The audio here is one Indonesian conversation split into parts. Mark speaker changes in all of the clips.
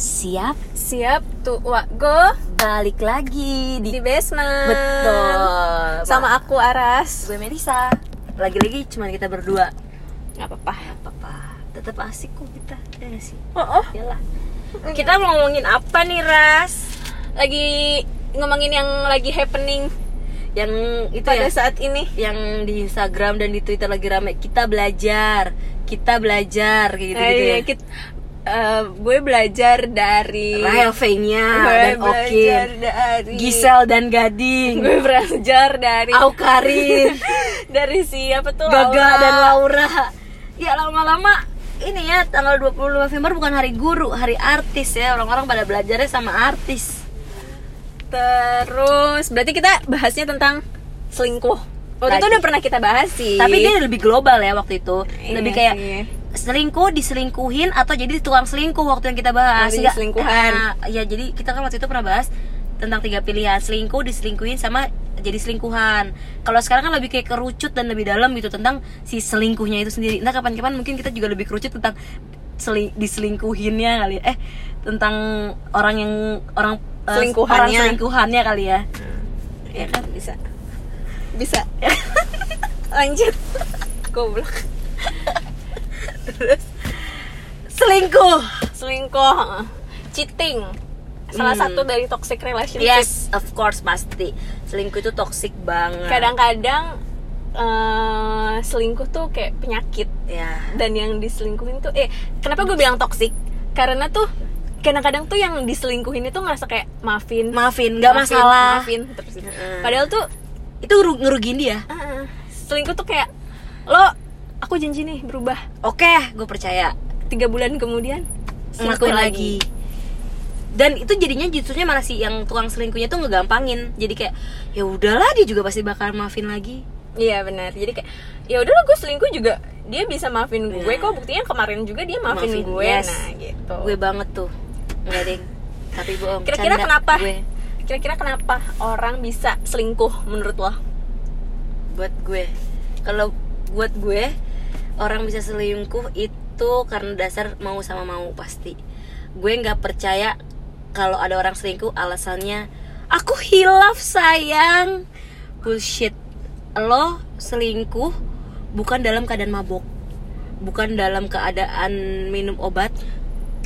Speaker 1: Siap?
Speaker 2: Siap. Tuh Wak Go.
Speaker 1: Balik lagi
Speaker 2: di
Speaker 1: di
Speaker 2: basement.
Speaker 1: Betul.
Speaker 2: Sama aku Aras.
Speaker 1: Gue Melisa. Lagi-lagi cuma kita berdua.
Speaker 2: Gak apa-apa.
Speaker 1: Apa-apa. Tetap asik kok kita. Ya nggak sih?
Speaker 2: Oh, oh.
Speaker 1: Yalah. Kita mau ngomongin apa nih Ras?
Speaker 2: Lagi ngomongin yang lagi happening.
Speaker 1: Yang itu
Speaker 2: pada
Speaker 1: ya?
Speaker 2: saat ini.
Speaker 1: Yang di Instagram dan di Twitter lagi rame. Kita belajar. Kita belajar Kayak gitu-gitu
Speaker 2: Eh,
Speaker 1: ya
Speaker 2: eh, Gue belajar dari
Speaker 1: Rahel Fenya dan Okin
Speaker 2: dari
Speaker 1: Gisel dan Gading
Speaker 2: Gue belajar dari
Speaker 1: Aukarin
Speaker 2: Dari siapa tuh
Speaker 1: Gaga
Speaker 2: Laura.
Speaker 1: dan Laura Ya lama-lama ini ya tanggal 20 November bukan hari guru, hari artis ya. Orang-orang pada belajarnya sama artis.
Speaker 2: Terus berarti kita bahasnya tentang selingkuh Waktu itu
Speaker 1: Lagi.
Speaker 2: udah pernah kita bahas sih
Speaker 1: Tapi dia lebih global ya waktu itu. Lebih
Speaker 2: Iya
Speaker 1: kayak
Speaker 2: sih.
Speaker 1: Selingkuh diselingkuhin atau jadi tukang selingkuh waktu yang kita bahas.
Speaker 2: Jadi selingkuhan.
Speaker 1: Ah, ya jadi kita kan waktu itu pernah bahas tentang tiga pilihan selingkuh, diselingkuhin sama jadi selingkuhan. Kalau sekarang kan lebih kayak kerucut dan lebih dalam gitu tentang si selingkuhnya itu sendiri. Nah kapan-kapan mungkin kita juga lebih kerucut tentang seli- diselingkuhinnya kali. ya. Eh tentang orang yang orang eh,
Speaker 2: Selingkuhannya.
Speaker 1: orang selingkuhannya kali ya.
Speaker 2: Ya kan bisa Bisa Lanjut Goblok
Speaker 1: Terus selingkuh.
Speaker 2: Selingkuh Cheating Salah
Speaker 1: Hmm.
Speaker 2: satu dari toxic relationship
Speaker 1: Yes, of course pasti. Selingkuh itu toxic banget.
Speaker 2: Kadang-kadang eh, Selingkuh tuh kayak penyakit
Speaker 1: ya.
Speaker 2: Dan yang diselingkuhin tuh Eh kenapa gue bilang toxic Karena tuh Kadang-kadang tuh yang diselingkuhin itu ngerasa kayak maafin
Speaker 1: Maafin, nggak masalah.
Speaker 2: Maafin terus.
Speaker 1: Heeh.
Speaker 2: Padahal tuh
Speaker 1: Itu ngeru- ngerugiin dia.
Speaker 2: ah, Selingkuh tuh kayak Lo Aku janji nih berubah
Speaker 1: Oke, gue percaya.
Speaker 2: Tiga bulan kemudian selingkuh
Speaker 1: Ngelakuin lagi. Dan itu jadinya justrunya malah si yang tukang selingkuhnya tuh ngegampangin. Jadi kayak ya udahlah dia juga pasti bakal maafin lagi.
Speaker 2: Iya benar. Jadi kayak ya udahlah gue selingkuh juga dia bisa maafin gue
Speaker 1: Nah.
Speaker 2: kok buktinya kemarin juga dia maafin,
Speaker 1: Maafin,
Speaker 2: gue.
Speaker 1: yes.
Speaker 2: Nah, gitu.
Speaker 1: Gue banget tuh. Enggak deng. Tapi bohong.
Speaker 2: Kira-kira
Speaker 1: Canda
Speaker 2: kenapa?
Speaker 1: Gue
Speaker 2: Kira-kira kenapa orang bisa selingkuh menurut lo?
Speaker 1: buat gue. Kalau buat gue orang bisa selingkuh itu karena dasar mau sama mau pasti. Gue nggak percaya kalau ada orang selingkuh alasannya aku hilaf sayang. Bullshit. Lo selingkuh bukan dalam keadaan mabok. Bukan dalam keadaan minum obat.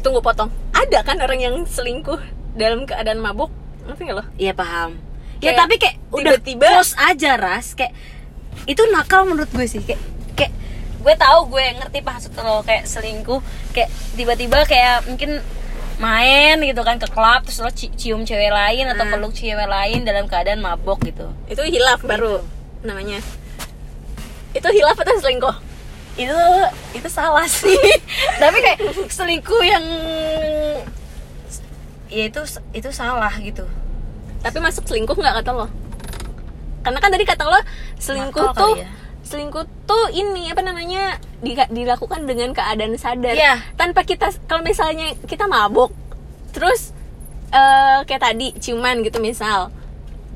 Speaker 2: Tunggu potong. Ada kan orang yang selingkuh dalam keadaan mabuk? Ngerti gak lo?
Speaker 1: Iya paham. Ya
Speaker 2: Kayak
Speaker 1: tapi kayak udah
Speaker 2: tiba-tiba-
Speaker 1: aja ras kayak itu nakal menurut gue sih kayak gue tahu gue ngerti maksud lo kayak selingkuh kayak tiba-tiba kayak mungkin main gitu kan ke klub terus lo ci- cium cewek lain atau
Speaker 2: Hmm.
Speaker 1: peluk cewek lain dalam keadaan mabok gitu
Speaker 2: Itu hilaf baru namanya. Itu hilaf atau selingkuh?
Speaker 1: itu itu salah sih tapi kayak selingkuh yang ya itu itu salah gitu
Speaker 2: Tapi masuk selingkuh nggak kata lo? Karena kan tadi kata lo selingkuh
Speaker 1: Nakal
Speaker 2: tuh
Speaker 1: ya.
Speaker 2: Selingkuh tuh ini apa namanya di- dilakukan dengan keadaan sadar.
Speaker 1: Iya.
Speaker 2: tanpa kita kalau misalnya kita mabuk terus eh, kayak tadi ciuman gitu misal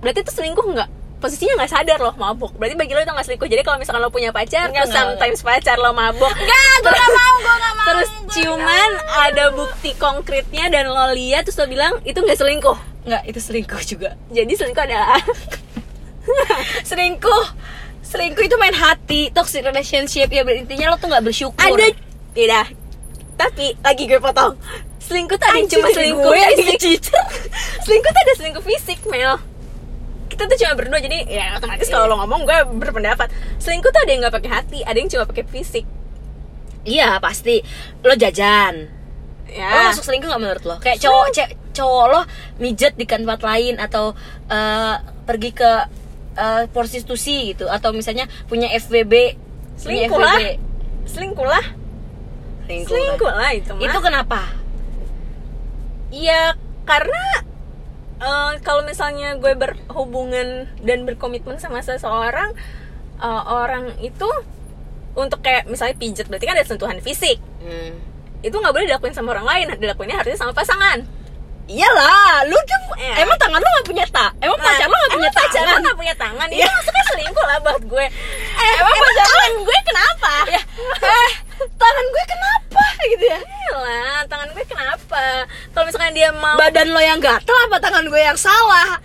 Speaker 2: berarti itu selingkuh nggak? Posisinya nggak sadar loh mabuk berarti bagi lo itu nggak selingkuh. Jadi kalau misalkan lo punya pacar
Speaker 1: Enggak,
Speaker 2: terus
Speaker 1: enggak,
Speaker 2: sometimes pacar lo mabuk
Speaker 1: Enggak, gue gak mau, gue gak mau
Speaker 2: terus ciuman ada bukti konkretnya dan lo lihat terus lo bilang itu nggak selingkuh.
Speaker 1: Enggak, itu selingkuh juga.
Speaker 2: Jadi selingkuh adalah
Speaker 1: selingkuh selingkuh itu main hati. Toxic relationship ya intinya lo tuh nggak bersyukur.
Speaker 2: Ada. Tidak tapi lagi gue potong. Selingkuh
Speaker 1: Anjing,
Speaker 2: cuma selingkuh
Speaker 1: gue yang
Speaker 2: fisik. Selingkuh tuh ada selingkuh fisik Mel. Kita tuh cuma berdua jadi ya otomatis kalau lo ngomong gue berpendapat. Selingkuh tuh ada yang nggak pakai hati ada yang cuma pakai fisik.
Speaker 1: Iya pasti. Lo jajan. Lo
Speaker 2: ya
Speaker 1: masuk selingkuh nggak menurut lo? Kayak cowok cowok lo mijet di tempat lain atau eh, pergi ke eh, prostitusi gitu atau misalnya punya FBB punya
Speaker 2: Selingkuh lah. Selingkuh lah
Speaker 1: selingkuh,
Speaker 2: selingkuh lah itu mah
Speaker 1: itu kenapa
Speaker 2: Iya, karena eh, kalau misalnya gue berhubungan dan berkomitmen sama seseorang, eh, orang itu untuk kayak misalnya pijet berarti kan ada sentuhan fisik.
Speaker 1: hmm.
Speaker 2: Itu nggak boleh dilakuin sama orang lain, dilakuinnya harusnya sama pasangan.
Speaker 1: Iyalah lu tuh
Speaker 2: Iya.
Speaker 1: emang tangan lo nggak punya tak emang pacar lo nggak punya
Speaker 2: emang pacar
Speaker 1: tangan
Speaker 2: nggak punya tangan?
Speaker 1: Iya.
Speaker 2: Itu maksudnya selingkuh lah buat gue.
Speaker 1: Eh,
Speaker 2: emang
Speaker 1: emang
Speaker 2: pacar gue kenapa?
Speaker 1: ya eh tangan gue kenapa? Gitu ya.
Speaker 2: Lah tangan gue kenapa? Kalau misalnya dia mau
Speaker 1: badan lo yang gatel apa tangan gue yang salah?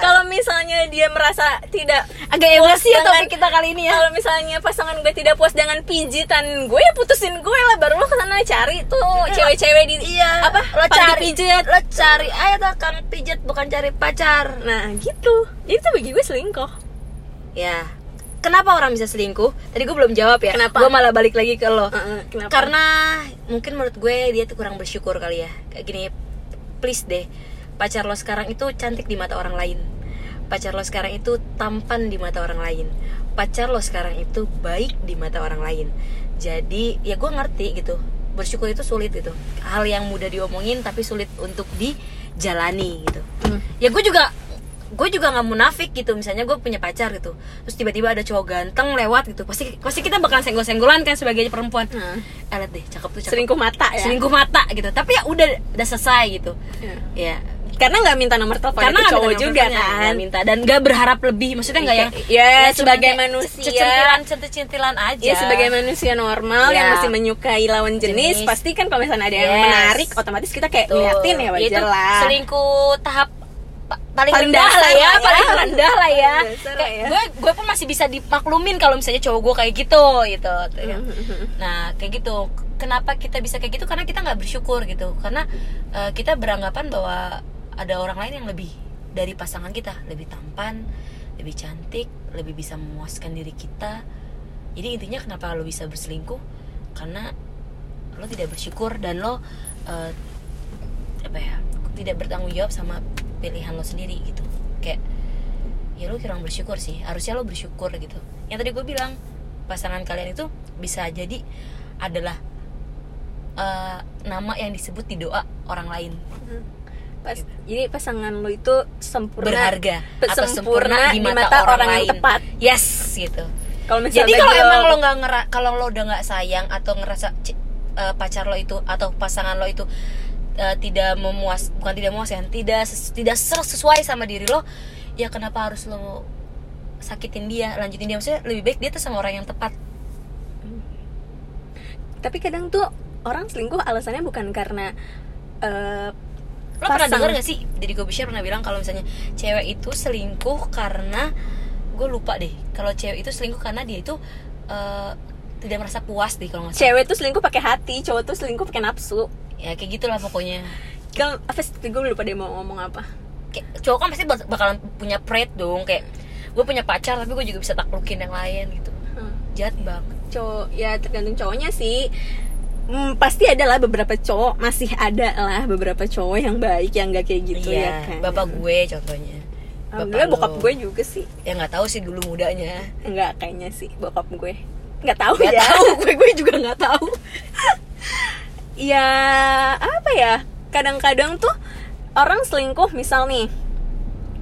Speaker 2: Kalau misalnya dia merasa tidak
Speaker 1: agak emosi ya topik kita kali ini ya?
Speaker 2: Kalau misalnya pasangan gue tidak puas dengan pijitan gue ya putusin gue lah. Baru lo ke sana cari tuh cewek-cewek di
Speaker 1: iya.
Speaker 2: apa?
Speaker 1: Lo cari
Speaker 2: pijet
Speaker 1: lo cari ayo tuh kang pijet bukan cari pacar.
Speaker 2: Nah gitu. Jadi tuh bagi gue selingkuh.
Speaker 1: Ya kenapa orang bisa selingkuh? Tadi gue belum jawab ya.
Speaker 2: Kenapa?
Speaker 1: gue malah balik lagi ke lo.
Speaker 2: Heeh, kenapa?
Speaker 1: karena mungkin menurut gue dia tuh kurang bersyukur kali ya. Kayak gini please deh. Pacar lo sekarang itu cantik di mata orang lain. Pacar lo sekarang itu tampan di mata orang lain. Pacar lo sekarang itu baik di mata orang lain. Jadi ya gue ngerti gitu. Bersyukur itu sulit gitu. Hal yang mudah diomongin tapi sulit untuk dijalani gitu.
Speaker 2: Hmm.
Speaker 1: ya gue juga gue juga nggak munafik gitu misalnya gue punya pacar gitu terus tiba-tiba ada cowok ganteng lewat gitu pasti pasti kita bakal senggol-senggolan kan sebagai perempuan
Speaker 2: Nah,
Speaker 1: eh liat deh cakep tuh cakep
Speaker 2: selingkuh mata ya
Speaker 1: selingkuh mata gitu tapi ya udah udah selesai gitu
Speaker 2: Ya.
Speaker 1: ya
Speaker 2: karena nggak minta nomor telepon
Speaker 1: karena nggak
Speaker 2: cowok juga
Speaker 1: teleponnya,
Speaker 2: kan
Speaker 1: nggak minta dan gak berharap lebih maksudnya nggak yang
Speaker 2: Ya,
Speaker 1: cuma
Speaker 2: sebagai manusia.
Speaker 1: centil-centilan centil-centilan aja
Speaker 2: Ya sebagai manusia normal yang
Speaker 1: Ya.
Speaker 2: masih menyukai lawan jenis,
Speaker 1: Jenis.
Speaker 2: pasti kan kalau misalnya ada yang
Speaker 1: Yes.
Speaker 2: menarik, otomatis kita kayak
Speaker 1: Tuh.
Speaker 2: ngeliatin ya wajar lah.
Speaker 1: selingkuh tahap paling,
Speaker 2: Paling
Speaker 1: rendah lah ya,
Speaker 2: lah ya.
Speaker 1: paling rendah lah ya. Kayak
Speaker 2: ya.
Speaker 1: gue gue pun masih bisa dimaklumin kalau misalnya cowok gue kayak gitu gitu. Nah kayak gitu. Kenapa kita bisa kayak gitu? Karena kita nggak bersyukur gitu. Karena eh, kita beranggapan bahwa ada orang lain yang lebih dari pasangan kita, lebih tampan, lebih cantik, lebih bisa memuaskan diri kita. Jadi intinya kenapa lo bisa berselingkuh? Karena lo tidak bersyukur dan lo eh, apa ya tidak bertanggung jawab sama pilihan lo sendiri gitu. Kayak ya lo kurang bersyukur sih harusnya lo bersyukur gitu. Yang tadi gue bilang pasangan kalian itu bisa jadi adalah eh, nama yang disebut di doa orang lain.
Speaker 2: Pas, jadi pasangan lo itu sempurna
Speaker 1: berharga atau
Speaker 2: sempurna di mata, orang, yang
Speaker 1: lain.
Speaker 2: tepat.
Speaker 1: yes gitu.
Speaker 2: Kalau misalnya
Speaker 1: jadi kalau emang lo nggak ngera kalau lo udah nggak sayang atau ngerasa eh, pacar lo itu atau pasangan lo itu eh, tidak memuas bukan tidak tidak ses- tidak ser- sesuai sama diri lo ya kenapa harus lo sakitin dia lanjutin dia? Maksudnya lebih baik dia tuh sama orang yang tepat.
Speaker 2: Tapi kadang tuh orang selingkuh alasannya bukan karena eh,
Speaker 1: lo pernah dengar gak sih? Jadi gue pernah bilang kalau misalnya cewek itu selingkuh karena gue lupa deh kalau cewek itu selingkuh karena dia itu eh, tidak merasa puas deh kalau nggak
Speaker 2: cewek tuh selingkuh pakai hati, cowok tuh selingkuh pakai nafsu.
Speaker 1: Ya kayak gitulah pokoknya.
Speaker 2: Kalau apa sih? Gue lupa dia mau ngomong apa.
Speaker 1: kayak cowok kan pasti bak- bakalan punya pride dong kayak gue punya pacar tapi gue juga bisa taklukin yang lain gitu.
Speaker 2: Hmm.
Speaker 1: jahat banget.
Speaker 2: Cowok ya tergantung cowoknya sih. Hmm, pasti ada lah beberapa cowok masih ada lah beberapa cowok yang baik yang nggak kayak gitu ya
Speaker 1: iya
Speaker 2: kan?
Speaker 1: bapak gue contohnya.
Speaker 2: Alhamdulillah
Speaker 1: lo.
Speaker 2: bokap gue juga sih.
Speaker 1: Ya nggak tahu sih dulu mudanya.
Speaker 2: Nggak kayaknya sih bokap gue. Nggak tahu
Speaker 1: nggak
Speaker 2: ya.
Speaker 1: tahu. Gue gue juga nggak tahu
Speaker 2: ya apa ya kadang-kadang tuh orang selingkuh misal nih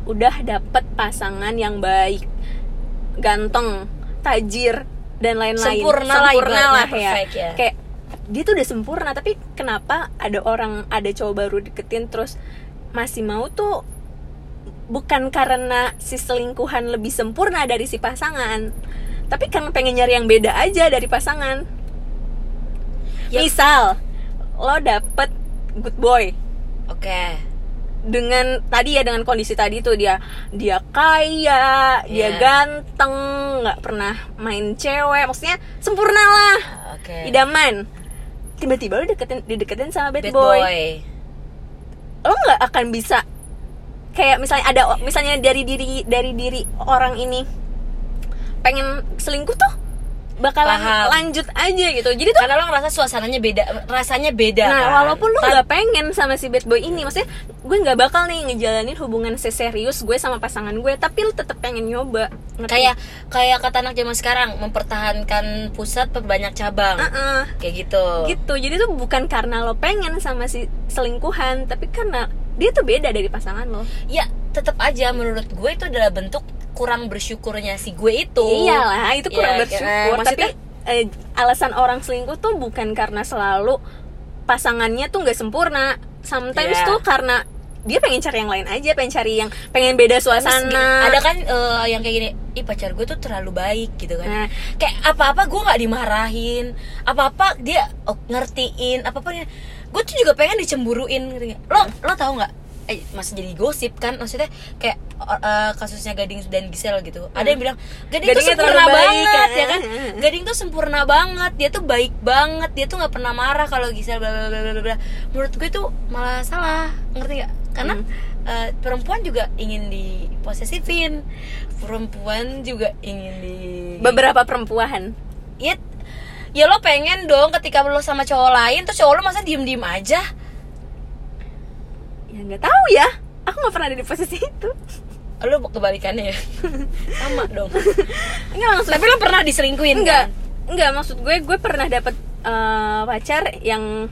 Speaker 2: udah dapet pasangan yang baik ganteng tajir dan lain-lain
Speaker 1: Sempurna lah ibaratnya,
Speaker 2: lah ya.
Speaker 1: perfect ya.
Speaker 2: kayak dia tuh udah sempurna tapi kenapa ada orang ada cowok baru deketin terus masih mau tuh bukan karena si selingkuhan lebih sempurna dari si pasangan tapi karena pengen nyari yang beda aja dari pasangan
Speaker 1: Ya.
Speaker 2: misal lo dapet good boy.
Speaker 1: Oke.
Speaker 2: Dengan tadi ya dengan kondisi tadi tuh dia dia kaya dia
Speaker 1: Iya.
Speaker 2: ganteng nggak pernah main cewek maksudnya sempurna lah.
Speaker 1: Oke.
Speaker 2: Idaman. Tiba-tiba lo deketin dideketin sama bad,
Speaker 1: bad
Speaker 2: boy.
Speaker 1: boy,
Speaker 2: lo nggak akan bisa kayak misalnya ada misalnya dari diri dari diri orang ini pengen selingkuh tuh bakalan
Speaker 1: Paham.
Speaker 2: lanjut aja gitu jadi tuh
Speaker 1: karena lo ngerasa suasananya beda rasanya beda
Speaker 2: Nah,
Speaker 1: kan?
Speaker 2: walaupun
Speaker 1: Tan-
Speaker 2: nggak pengen sama si bad boy ini, maksudnya gue nggak bakal nih ngejalanin hubungan seserius gue sama pasangan gue, tapi lu tetap pengen nyoba. Ngerti?
Speaker 1: kayak kayak kata anak zaman sekarang mempertahankan pusat perbanyak cabang
Speaker 2: Heeh.
Speaker 1: kayak gitu
Speaker 2: gitu. Jadi tuh bukan karena lo pengen sama si selingkuhan, tapi karena dia tuh beda dari pasangan lo.
Speaker 1: ya tetap aja menurut gue itu adalah bentuk kurang bersyukurnya si gue itu
Speaker 2: Iyalah, itu kurang
Speaker 1: Ya,
Speaker 2: bersyukur.
Speaker 1: maksudnya
Speaker 2: tapi eh, alasan orang selingkuh tuh bukan karena selalu pasangannya tuh nggak sempurna. Sometimes
Speaker 1: Iya.
Speaker 2: tuh karena dia pengen cari yang lain aja pengen cari yang pengen beda
Speaker 1: Terus
Speaker 2: suasana
Speaker 1: ada kan eh, yang kayak gini ih pacar gue tuh terlalu baik gitu kan
Speaker 2: Nah.
Speaker 1: kayak apa apa gue nggak dimarahin apa apa dia oh, ngertiin apa apa gue tuh juga pengen dicemburuin gitu. lo lo tau nggak? Eh, masih jadi gosip kan? Maksudnya kayak eh, kasusnya Gading dan Gisel gitu. Ada yang bilang Gading tuh
Speaker 2: Gadingnya
Speaker 1: sempurna
Speaker 2: terlalu baik,
Speaker 1: banget
Speaker 2: ya.
Speaker 1: kan? Gading tuh sempurna banget. Dia tuh baik banget. Dia tuh nggak pernah marah kalau Gisel bla bla bla bla bla menurut gue tuh malah salah ngerti nggak? Karena
Speaker 2: Hmm.
Speaker 1: eh, perempuan juga ingin diposesifin. Perempuan juga ingin di
Speaker 2: beberapa perempuan.
Speaker 1: Ya ya lo pengen dong ketika lo sama cowok lain terus cowok lo masa diem diem aja?
Speaker 2: Ya nggak tahu ya. Aku nggak pernah ada di posisi itu.
Speaker 1: Lo kebalikannya ya? Sama dong.
Speaker 2: Enggak maksud
Speaker 1: tapi lo pernah diselingkuhin
Speaker 2: enggak
Speaker 1: kan?
Speaker 2: enggak maksud gue gue pernah dapet eh, pacar yang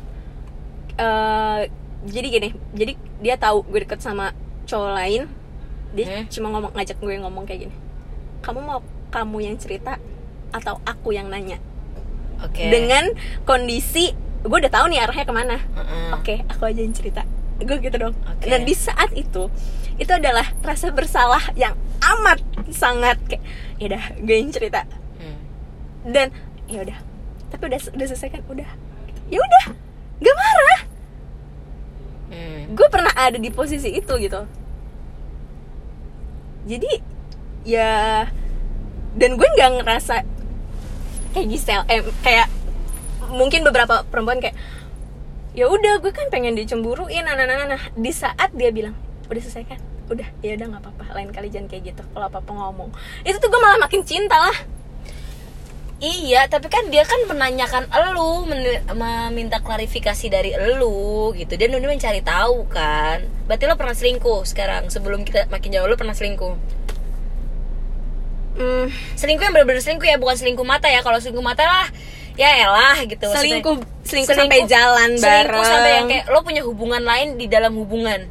Speaker 2: eh, jadi gini jadi dia tahu gue deket sama cowok lain dia
Speaker 1: Hmm.
Speaker 2: cuma ngomong ngajak gue ngomong kayak gini. Kamu mau kamu yang cerita atau aku yang nanya
Speaker 1: oke.
Speaker 2: Dengan kondisi gue udah tahu nih arahnya ke mana.
Speaker 1: Heeh.
Speaker 2: oke aku aja yang cerita. Gue gitu dong.
Speaker 1: Oke.
Speaker 2: dan di saat itu itu adalah rasa bersalah yang amat sangat kayak ya udah gue yang cerita.
Speaker 1: Hmm.
Speaker 2: dan ya udah. Tapi udah udah selesai kan? Udah. Ya udah gak marah.
Speaker 1: Hmm.
Speaker 2: gue pernah ada di posisi itu gitu. Jadi ya dan gue nggak ngerasa kayak Gisel eh kayak mungkin beberapa perempuan kayak ya udah gue kan pengen dicemburuin nah, nah, nah, nah. di saat dia bilang udah selesai kan udah ya udah nggak apa-apa lain kali jangan kayak gitu kalau apa apa ngomong itu tuh gue malah makin cinta lah
Speaker 1: Iya, tapi kan dia kan menanyakan elu, meminta klarifikasi dari elu gitu. Dia nuntut mencari tahu kan. Berarti lo pernah selingkuh sekarang sebelum kita makin jauh lo pernah selingkuh.
Speaker 2: Hmm,
Speaker 1: Selingkuh yang benar-benar selingkuh ya, bukan selingkuh mata ya. Kalau selingkuh mata lah ya elah gitu. Maksudnya,
Speaker 2: selingkuh selingkuh sampai jalan bareng
Speaker 1: Selingkuh sampai yang kayak lo punya hubungan lain di dalam hubungan.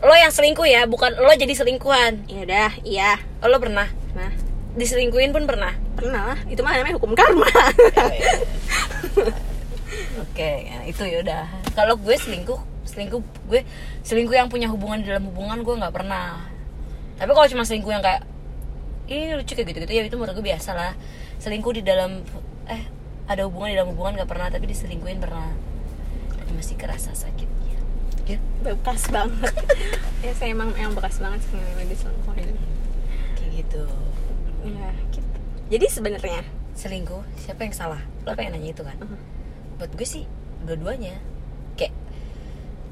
Speaker 1: Lo yang selingkuh ya, bukan lo jadi selingkuhan.
Speaker 2: ya udah iya
Speaker 1: Lo pernah
Speaker 2: nah
Speaker 1: diselingkuhin pun pernah.
Speaker 2: pernah lah itu mah namanya hukum karma
Speaker 1: Oke, ya, itu ya udah. Kalau gue selingkuh, selingkuh gue selingkuh yang punya hubungan di dalam hubungan gue nggak pernah. Tapi kalau cuma selingkuh yang kayak ini lucu kayak gitu-gitu ya itu menurut gue biasa lah. Selingkuh di dalam eh ada hubungan di dalam hubungan nggak pernah, tapi diselingkuhin pernah. Dan masih kerasa sakitnya. Ya,
Speaker 2: bekas banget ya saya emang emang bekas banget sih namanya diselingkuhin
Speaker 1: kayak gitu.
Speaker 2: ya gitu jadi sebenarnya
Speaker 1: Selingkuh, siapa yang salah? Lo pengen nanya itu kan?
Speaker 2: Mhm.
Speaker 1: buat gue sih dua-duanya kayak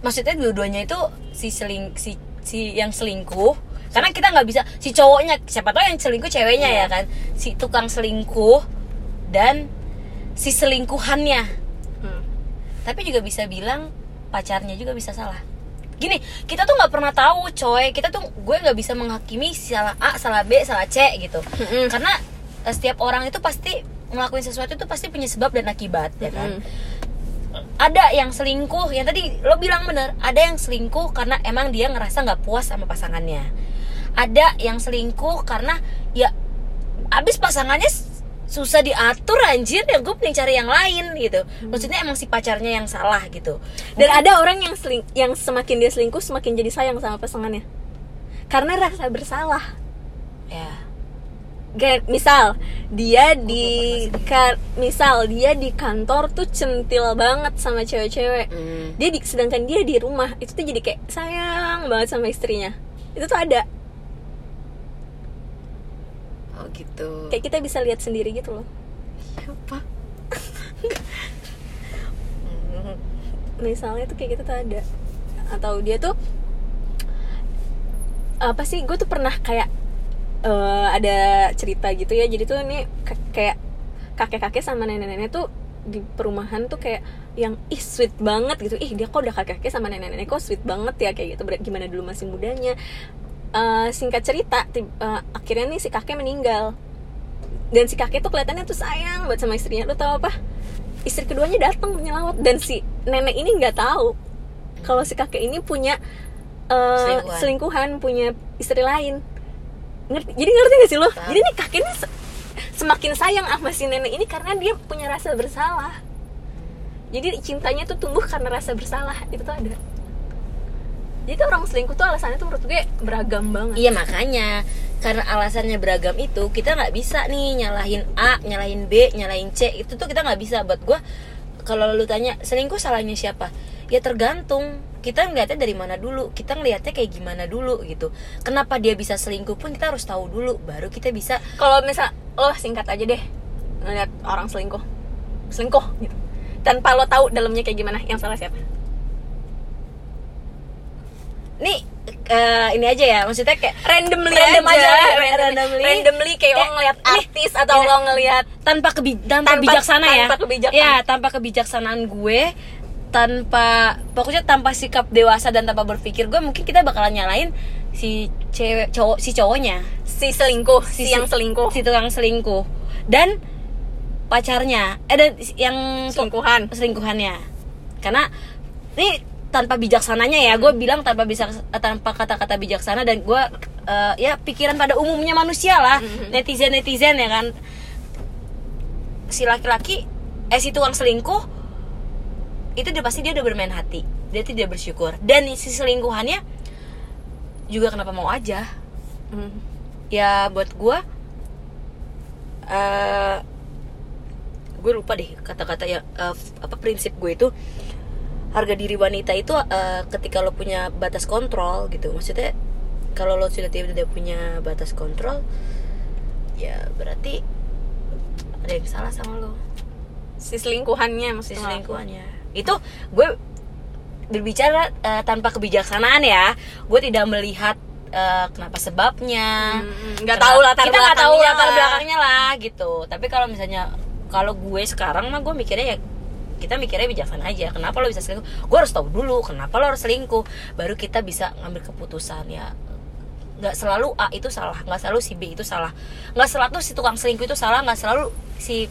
Speaker 1: maksudnya dua-duanya itu si seling si si yang selingkuh karena kita nggak bisa si cowoknya siapa tahu yang selingkuh ceweknya
Speaker 2: Iya.
Speaker 1: ya kan. Si tukang selingkuh dan si selingkuhannya.
Speaker 2: Hmm.
Speaker 1: tapi juga bisa bilang pacarnya juga bisa salah. Gini kita tuh nggak pernah tahu coy. Kita tuh gue nggak bisa menghakimi salah A salah B salah C gitu.
Speaker 2: Mm-mm.
Speaker 1: karena eh, setiap orang itu pasti ngelakuin sesuatu itu pasti punya sebab dan akibat ya kan? Ada yang selingkuh yang tadi lo bilang bener ada yang selingkuh karena emang dia ngerasa nggak puas sama pasangannya ada yang selingkuh karena ya abis pasangannya susah diatur anjir ya gue pengen cari yang lain gitu. Maksudnya emang si pacarnya yang salah gitu.
Speaker 2: Dan ada orang yang seling yang semakin dia selingkuh semakin jadi sayang sama pasangannya. Karena rasa bersalah.
Speaker 1: Ya.
Speaker 2: Kayak misal dia di misal dia di kantor tuh centil banget sama cewek-cewek.
Speaker 1: Hmm.
Speaker 2: dia di, sedangkan dia di rumah itu tuh jadi kayak sayang banget sama istrinya. Itu tuh ada
Speaker 1: oh gitu.
Speaker 2: Kayak kita bisa lihat sendiri gitu loh.
Speaker 1: Apa?
Speaker 2: Misalnya tuh kayak gitu tuh ada. Atau dia tuh apa sih gue tuh pernah kayak eh, ada cerita gitu ya. Jadi tuh ini ka- kayak kakek-kakek sama nenek-nenek tuh di perumahan tuh kayak yang ih sweet banget gitu. Ih dia kok udah kakek-kakek sama nenek-nenek kok sweet banget ya kayak gitu. Gimana dulu masih mudanya Eh, singkat cerita eh, akhirnya nih si kakek meninggal. Dan si kakek tuh kelihatannya tuh sayang buat sama istrinya. Lo tau apa? Istri keduanya datang menyelawat dan si nenek ini nggak tahu kalau si kakek ini punya eh,
Speaker 1: Selingkuhan.
Speaker 2: selingkuhan punya istri lain. Ngerti? Jadi ngerti gak sih lo jadi nih kakek ini se- semakin sayang sama si nenek ini karena dia punya rasa bersalah. Jadi cintanya tuh tumbuh karena rasa bersalah. Itu tuh ada jadi tuh orang selingkuh tuh alasannya tuh menurut gue beragam banget.
Speaker 1: Iya makanya. Karena alasannya beragam itu kita nggak bisa nih nyalahin A, nyalahin B, nyalahin C. Itu tuh kita nggak bisa. Buat gue kalau lu tanya selingkuh salahnya siapa? Ya tergantung. Kita ngeliatnya dari mana dulu. Kita ngeliatnya kayak gimana dulu gitu. Kenapa dia bisa selingkuh pun kita harus tahu dulu baru kita bisa
Speaker 2: kalau misal lo singkat aja deh ngeliat orang selingkuh. Selingkuh gitu. Tanpa lo tahu dalamnya kayak gimana yang salah siapa
Speaker 1: nih eh, ini aja ya maksudnya kayak
Speaker 2: randomly
Speaker 1: Random
Speaker 2: aja,
Speaker 1: aja,
Speaker 2: randomly,
Speaker 1: randomly.
Speaker 2: randomly kayak
Speaker 1: Kayak,
Speaker 2: ngeliat
Speaker 1: nih,
Speaker 2: artis atau
Speaker 1: iya.
Speaker 2: lo ngeliat
Speaker 1: tanpa kebi tanpa,
Speaker 2: Tanpa-
Speaker 1: bijaksana ya.
Speaker 2: tanpa kebijakan.
Speaker 1: ya tanpa kebijaksanaan gue tanpa pokoknya tanpa sikap dewasa dan tanpa berpikir gue mungkin kita bakalan nyalain si cewek cowok si cowoknya.
Speaker 2: Si selingkuh si, yang selingkuh.
Speaker 1: si tukang selingkuh. Dan pacarnya eh dan yang
Speaker 2: selingkuhan.
Speaker 1: selingkuhannya. Karena ini tanpa bijaksananya ya. Gue bilang tanpa bisa tanpa kata-kata bijaksana dan gue eh, ya pikiran pada umumnya manusia lah. Netizen netizen ya kan. Si laki-laki eh si tukang selingkuh itu udah pasti dia udah bermain hati. Dia tidak bersyukur. Dan si selingkuhannya juga kenapa mau aja.
Speaker 2: Hmm.
Speaker 1: ya buat gue eh gue lupa deh kata-kata ya eh, apa prinsip gue itu harga diri wanita itu eh, ketika lo punya batas kontrol gitu. Maksudnya kalau lo sudah tidak punya batas kontrol ya berarti ada yang salah sama lo.
Speaker 2: Si selingkuhannya
Speaker 1: si
Speaker 2: maksudnya
Speaker 1: selingkuhannya. Itu gue berbicara eh, tanpa kebijaksanaan ya. Gue tidak melihat eh, kenapa sebabnya.
Speaker 2: Hmm, nggak
Speaker 1: Kenapa-
Speaker 2: tahu latar
Speaker 1: kita nggak tahu latar
Speaker 2: lah.
Speaker 1: belakangnya lah gitu. Tapi kalau misalnya kalau gue sekarang mah gue mikirnya ya kita mikirnya bijaksana aja. Kenapa lo bisa selingkuh? Gue harus tahu dulu kenapa lo harus selingkuh. Baru kita bisa ngambil keputusan ya. Nggak selalu A itu salah nggak selalu si B itu salah. Nggak selalu si tukang selingkuh itu salah nggak selalu si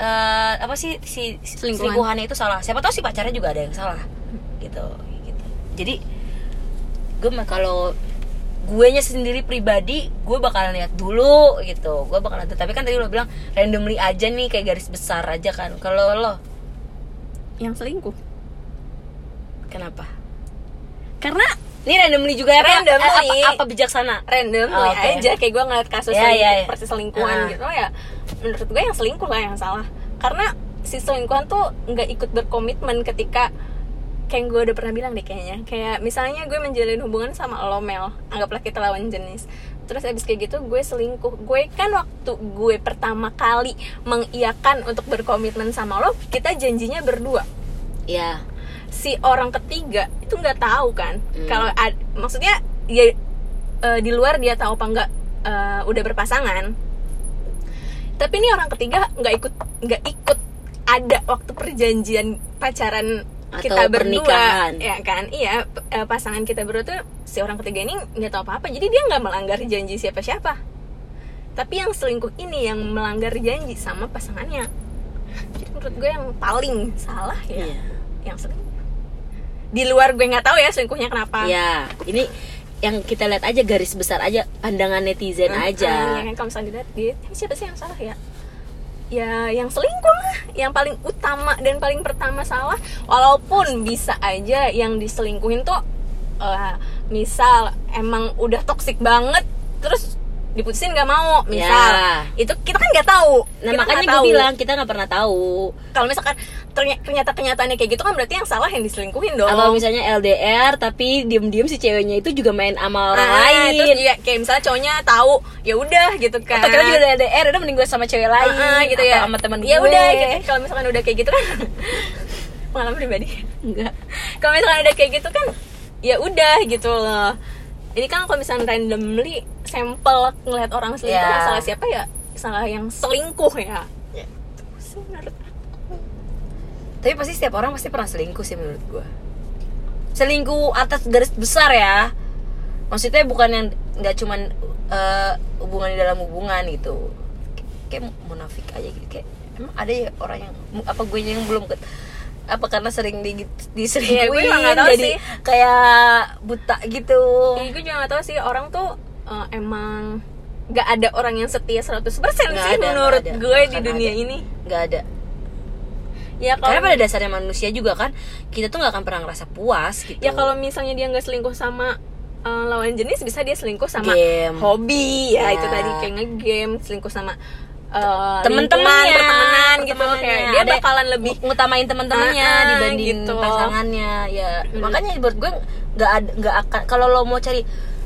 Speaker 1: eh, apa sih si si
Speaker 2: Selingkuhan.
Speaker 1: selingkuhannya itu salah. Siapa tahu si pacarnya juga ada yang salah. Gitu gitu. Jadi gue mah kalau gue nya sendiri pribadi gue bakalan lihat dulu gitu. Gue bakalan tapi kan tadi lo bilang randomly aja nih kayak garis besar aja kan. Kalau lo
Speaker 2: yang selingkuh
Speaker 1: kenapa
Speaker 2: karena
Speaker 1: ini randomly juga ya Pak?
Speaker 2: Randomly.
Speaker 1: Eh, apa, apa bijaksana
Speaker 2: random
Speaker 1: Oh, oke.
Speaker 2: aja kayak gue ngeliat kasus
Speaker 1: Ya,
Speaker 2: selingkuh,
Speaker 1: ya, ya.
Speaker 2: seperti selingkuhan
Speaker 1: Ah.
Speaker 2: gitu ya menurut gue yang selingkuh lah yang salah karena si selingkuhan tuh nggak ikut berkomitmen ketika kayak gue udah pernah bilang deh kayaknya kayak misalnya gue menjalin hubungan sama lo Mel anggaplah kita lawan jenis terus abis kayak gitu gue selingkuh. Gue kan waktu gue pertama kali mengiyakan untuk berkomitmen sama lo kita janjinya berdua.
Speaker 1: Ya
Speaker 2: si orang ketiga itu nggak tahu kan
Speaker 1: Hmm.
Speaker 2: kalau maksudnya ya eh, di luar dia tahu apa nggak eh, udah berpasangan. Tapi ini orang ketiga nggak ikut nggak ikut ada waktu perjanjian pacaran
Speaker 1: Atau
Speaker 2: kita berdua.
Speaker 1: pernikahan.
Speaker 2: ya kan? Iya eh, pasangan kita berdua tuh si orang ketiga ini nggak tahu apa apa jadi dia nggak melanggar janji siapa siapa tapi yang selingkuh ini yang melanggar janji sama pasangannya. Jadi menurut gue yang paling salah ya
Speaker 1: Iya.
Speaker 2: yang selingkuh di luar gue nggak tahu ya selingkuhnya kenapa.
Speaker 1: Ya ini yang kita lihat aja garis besar aja pandangan netizen
Speaker 2: Hmm,
Speaker 1: aja.
Speaker 2: hmm, yang kalau misalnya dilihat dia "Ini siapa sih yang salah ya? Ya yang selingkuh lah. Yang paling utama dan paling pertama salah. Walaupun bisa aja yang diselingkuhin tuh eh, misal emang udah toksik banget terus diputusin nggak mau misal.
Speaker 1: Ya.
Speaker 2: itu kita kan nggak tahu.
Speaker 1: Nah
Speaker 2: Kita
Speaker 1: makanya gue bilang kita nggak pernah tahu.
Speaker 2: Kalau misalkan ternyata kenyataannya kayak gitu kan berarti yang salah yang diselingkuhin dong.
Speaker 1: Atau misalnya LDR tapi diem-diem si ceweknya itu juga main sama orang
Speaker 2: Ah,
Speaker 1: lain.
Speaker 2: terus ya, kayak misalnya cowoknya tahu ya udah gitu kan.
Speaker 1: atau kita juga udah LDR udah mending gue sama cewek lain.
Speaker 2: Ah, ah, gitu
Speaker 1: atau
Speaker 2: ya.
Speaker 1: sama teman
Speaker 2: ya
Speaker 1: gue.
Speaker 2: udah gitu. kalau misalkan udah kayak gitu kan. Pengalaman pribadi.
Speaker 1: Enggak.
Speaker 2: Kalau misalkan udah kayak gitu kan ya udah gitu loh. Ini kan kalau misalnya randomly sampel ngelihat orang selingkuh
Speaker 1: Ya.
Speaker 2: yang salah siapa ya? Salah yang selingkuh ya. Itu sih menurut aku.
Speaker 1: tapi pasti setiap orang pasti pernah selingkuh sih menurut gue selingkuh atas garis besar ya. Maksudnya bukan yang nggak cuman eh, hubungan di dalam hubungan gitu. Kayak munafik aja gitu. Kayak emang ada ya orang yang apa gue yang belum ke apa karena sering di
Speaker 2: Iya,
Speaker 1: diselingkuhin
Speaker 2: gue nggak tahu
Speaker 1: jadi
Speaker 2: sih.
Speaker 1: kayak buta gitu
Speaker 2: Ya, gue juga gak tahu sih orang tuh eh, emang gak ada orang yang setia 100% sih
Speaker 1: Nggak ada,
Speaker 2: menurut
Speaker 1: nggak ada.
Speaker 2: gue di dunia
Speaker 1: ada.
Speaker 2: ini
Speaker 1: nggak ada
Speaker 2: ya
Speaker 1: karena
Speaker 2: kalau
Speaker 1: pada dasarnya manusia juga kan kita tuh nggak akan pernah ngerasa puas gitu
Speaker 2: ya kalau misalnya dia nggak selingkuh sama eh, lawan jenis bisa dia selingkuh sama
Speaker 1: Game.
Speaker 2: hobi ya
Speaker 1: Ya.
Speaker 2: itu tadi kayak ngegame selingkuh sama
Speaker 1: temen-temennya
Speaker 2: lingkungan, pertemanan gitu kayak dia
Speaker 1: Ada
Speaker 2: bakalan lebih
Speaker 1: ng- ngutamain teman-temannya
Speaker 2: ah,
Speaker 1: dibanding
Speaker 2: gitu.
Speaker 1: pasangannya ya
Speaker 2: Hmm.
Speaker 1: makanya buat gue nggak nggak akan kalau lo mau cari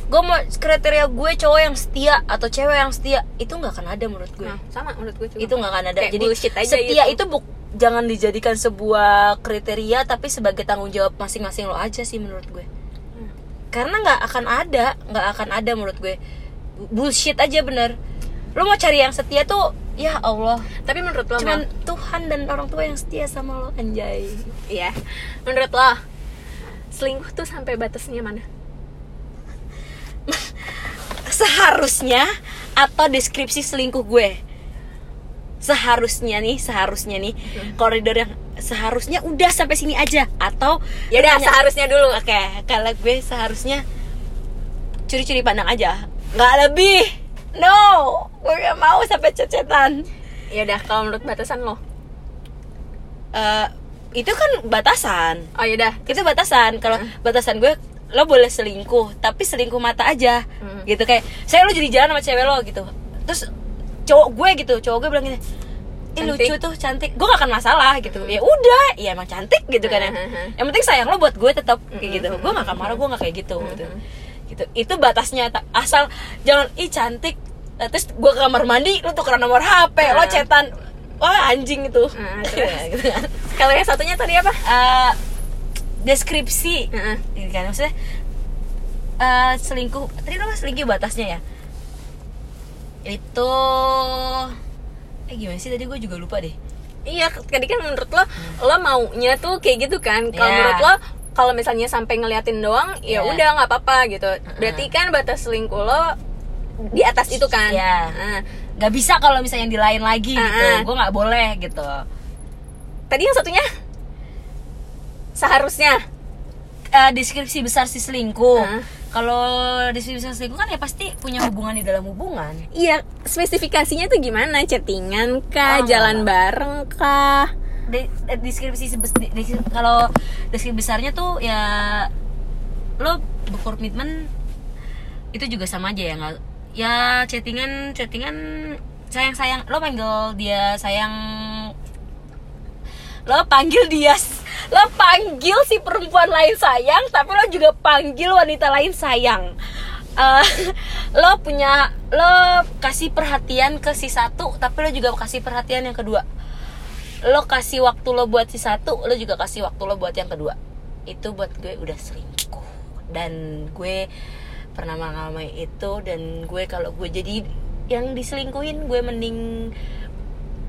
Speaker 1: gue mau kriteria gue cowok yang setia atau cewek yang setia itu nggak akan ada menurut gue
Speaker 2: nah sama menurut gue juga
Speaker 1: itu nggak akan ada
Speaker 2: Kayak
Speaker 1: jadi setia
Speaker 2: gitu.
Speaker 1: itu buk jangan dijadikan sebuah kriteria tapi sebagai tanggung jawab masing-masing lo aja sih menurut gue
Speaker 2: Hmm.
Speaker 1: karena nggak akan ada nggak akan ada menurut gue bullshit aja bener lo mau cari yang setia tuh ya Allah.
Speaker 2: Tapi menurut lo
Speaker 1: cuman
Speaker 2: Mel,
Speaker 1: Tuhan dan orang tua yang setia sama lo anjay.
Speaker 2: Iya. Menurut lo selingkuh tuh sampai batasnya mana?
Speaker 1: Seharusnya atau deskripsi selingkuh gue? Seharusnya nih seharusnya nih koridor yang seharusnya udah sampai sini aja. Atau
Speaker 2: ya udah seharusnya dulu.
Speaker 1: Oke, kalau gue seharusnya curi-curi pandang aja, nggak lebih. No, gue gak mau sampai cecetan.
Speaker 2: ya udah kalau menurut batasan lo
Speaker 1: Eh, itu kan batasan.
Speaker 2: oh ya udah
Speaker 1: Itu batasan. Kalau batasan gue, lo boleh selingkuh, tapi selingkuh mata aja.
Speaker 2: Hmm.
Speaker 1: Gitu kayak, saya lo jadi jalan sama cewek lo gitu. Terus cowok gue gitu, cowok gue bilang gini, Ih, lucu tuh cantik gue gak akan masalah gitu ya udah ya emang cantik gitu kan ya
Speaker 2: Hmm.
Speaker 1: yang penting sayang lo buat gue tetap kayak gitu gue gak akan marah gue gak kayak gitu gitu gitu itu batasnya Ta- asal jangan ih cantik Eh, terus gue ke kamar mandi lu tukeran nomor hp lo
Speaker 2: Hmm.
Speaker 1: cetan wah anjing itu
Speaker 2: Hmm, terus?
Speaker 1: gitu kan
Speaker 2: kalau yang satunya tadi apa
Speaker 1: Eh, deskripsi
Speaker 2: Heeh.
Speaker 1: ini kan maksudnya eh, selingkuh tadi lo selingkuh batasnya ya itu eh gimana sih tadi gue juga lupa deh
Speaker 2: Iya, tadi kan menurut lo lo maunya tuh kayak gitu kan. Kalau
Speaker 1: Iya.
Speaker 2: menurut lo kalau misalnya sampai ngeliatin doang, ya
Speaker 1: Iya.
Speaker 2: udah nggak apa-apa gitu. Berarti kan batas selingkuh lo di atas itu kan.
Speaker 1: Iya.
Speaker 2: Nah,
Speaker 1: nggak bisa kalau misalnya di lain lagi gitu
Speaker 2: Ah, ah.
Speaker 1: gue nggak boleh gitu
Speaker 2: tadi yang satunya seharusnya
Speaker 1: Eh, deskripsi besar si selingkuh
Speaker 2: Ah.
Speaker 1: kalau deskripsi besar selingkuh kan ya pasti punya hubungan di dalam hubungan
Speaker 2: iya spesifikasinya tuh gimana? Chattingan kah,
Speaker 1: Ah,
Speaker 2: jalan
Speaker 1: nggak.
Speaker 2: bareng kah?
Speaker 1: De- eh, deskripsi kalau deskripsi besarnya tuh ya lo berkomitmen itu juga sama aja ya nggak ya chattingan chattingan sayang sayang lo panggil dia sayang. Lo panggil dia lo panggil si perempuan lain sayang tapi lo juga panggil wanita lain sayang. Eh, lo punya lo kasih perhatian ke si satu tapi lo juga kasih perhatian yang kedua. Lo kasih waktu lo buat si satu lo juga kasih waktu lo buat yang kedua. Itu buat gue udah selingkuh. Dan gue pernah mengalami itu dan gue kalau gue jadi yang diselingkuhin gue mending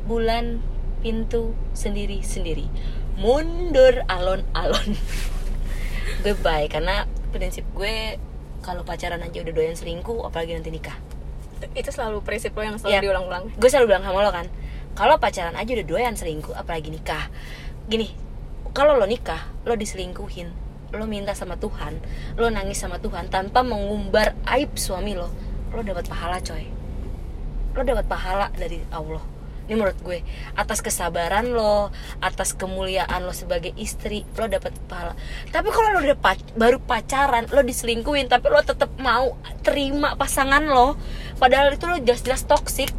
Speaker 1: bulan pintu sendiri sendiri mundur alon-alon. Gue baik karena prinsip gue kalau pacaran aja udah doyan selingkuh apalagi nanti nikah.
Speaker 2: Itu selalu prinsip lo yang selalu
Speaker 1: Iya.
Speaker 2: diulang-ulang.
Speaker 1: gue selalu bilang sama lo kan kalau pacaran aja udah doyan selingkuh apalagi nikah. Gini kalau lo nikah lo diselingkuhin lo minta sama Tuhan lo nangis sama Tuhan tanpa mengumbar aib suami lo lo dapat pahala coy lo dapat pahala dari Allah ini menurut gue atas kesabaran lo atas kemuliaan lo sebagai istri lo dapat pahala tapi kalau lo udah pac- baru pacaran lo diselingkuhin tapi lo tetap mau terima pasangan lo padahal itu lo jelas-jelas toksik.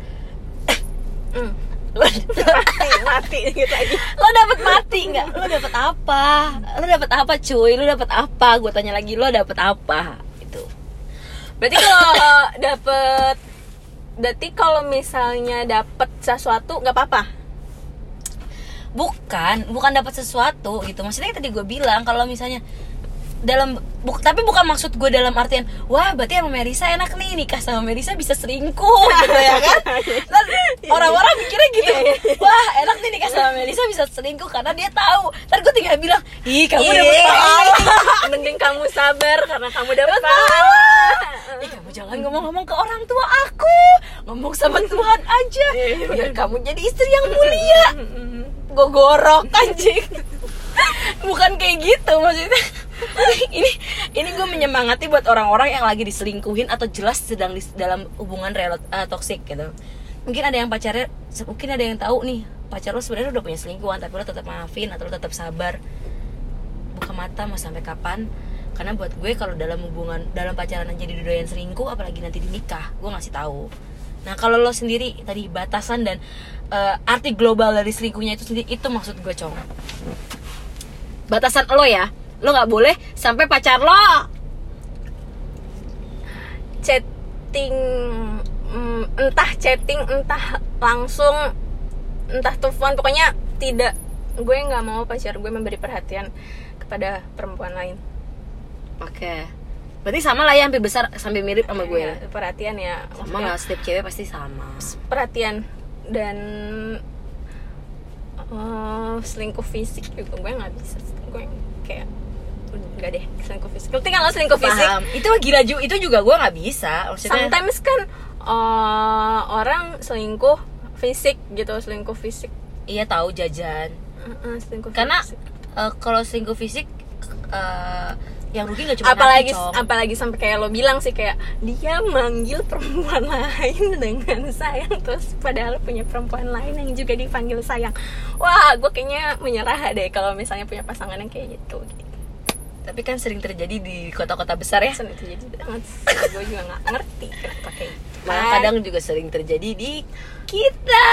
Speaker 1: lo
Speaker 2: mati, mati gitu aja.
Speaker 1: lo dapat mati nggak? Lo dapat apa? Lo dapat apa cuy? Lo dapat apa? Gue tanya lagi lo dapat apa? Itu
Speaker 2: Berarti kalau dapet Berarti kalau misalnya dapet sesuatu nggak apa-apa.
Speaker 1: bukan bukan dapat sesuatu gitu. Maksudnya tadi gue bilang kalau misalnya dalam bu- tapi bukan maksud gue dalam artian wah berarti sama Merisa enak nih nikah sama Merisa bisa selingkuh gitu ya kan? Dan orang-orang mikirnya gitu wah enak nih nikah sama Merisa bisa selingkuh karena dia tahu. Ntar gue tinggal bilang ih kamu
Speaker 2: Iya.
Speaker 1: dapet pahala.
Speaker 2: Mending kamu sabar karena kamu
Speaker 1: Betul.
Speaker 2: pahala.
Speaker 1: Ih, kamu jangan ngomong-ngomong ke orang tua aku. Ngomong sama Tuhan aja. Biar kamu jadi istri yang mulia. Gue gorok anjing bukan kayak gitu maksudnya. Ini ini gue menyemangati buat orang-orang yang lagi diselingkuhin atau jelas sedang di dalam hubungan rel uh, toksik gitu. Mungkin ada yang pacarnya mungkin ada yang tahu nih pacar lo sebenarnya udah punya selingkuhan tapi lo tetap maafin atau lo tetap sabar. Buka mata mau sampai kapan? Karena buat gue kalau dalam hubungan dalam pacaran aja didodoyan selingkuh apalagi nanti di nikah gue ngasih tahu. Nah kalau lo sendiri tadi batasan dan eh, arti global dari selingkuhnya itu sendiri itu maksud gue cong batasan lo ya. Lo nggak boleh sampai pacar lo.
Speaker 2: Chatting mm, entah chatting entah langsung entah telepon. Pokoknya tidak. Gue nggak mau pacar gue memberi perhatian kepada perempuan lain.
Speaker 1: Oke. Berarti sama lah ya hampir besar sampai mirip sama gue
Speaker 2: Ya, perhatian ya.
Speaker 1: Sama nggak? Setiap cewek pasti sama.
Speaker 2: perhatian. Dan eh, selingkuh fisik juga gue nggak bisa gue kayak enggak deh selingkuh fisik. Kan lo selingkuh fisik?
Speaker 1: Paham. Itu gila juga itu juga gue nggak bisa maksudnya.
Speaker 2: Sometimes kan eh, orang selingkuh fisik gitu selingkuh fisik.
Speaker 1: Iya tahu jajan.
Speaker 2: Heeh, selingkuh
Speaker 1: karena
Speaker 2: fisik.
Speaker 1: eh, kalau selingkuh fisik eh, yang rugi nggak cuma
Speaker 2: apalagi
Speaker 1: hati, Cong.
Speaker 2: apalagi sampai kayak lo bilang sih kayak dia manggil perempuan lain dengan sayang terus padahal punya perempuan lain yang juga dipanggil sayang. Wah gue kayaknya menyerah deh kalau misalnya punya pasangan yang kayak gitu.
Speaker 1: Tapi kan sering terjadi di kota-kota besar ya.
Speaker 2: Sering terjadi banget. Gue juga nggak ngerti kenapa kayak gitu.
Speaker 1: Malah kadang juga sering terjadi di kita.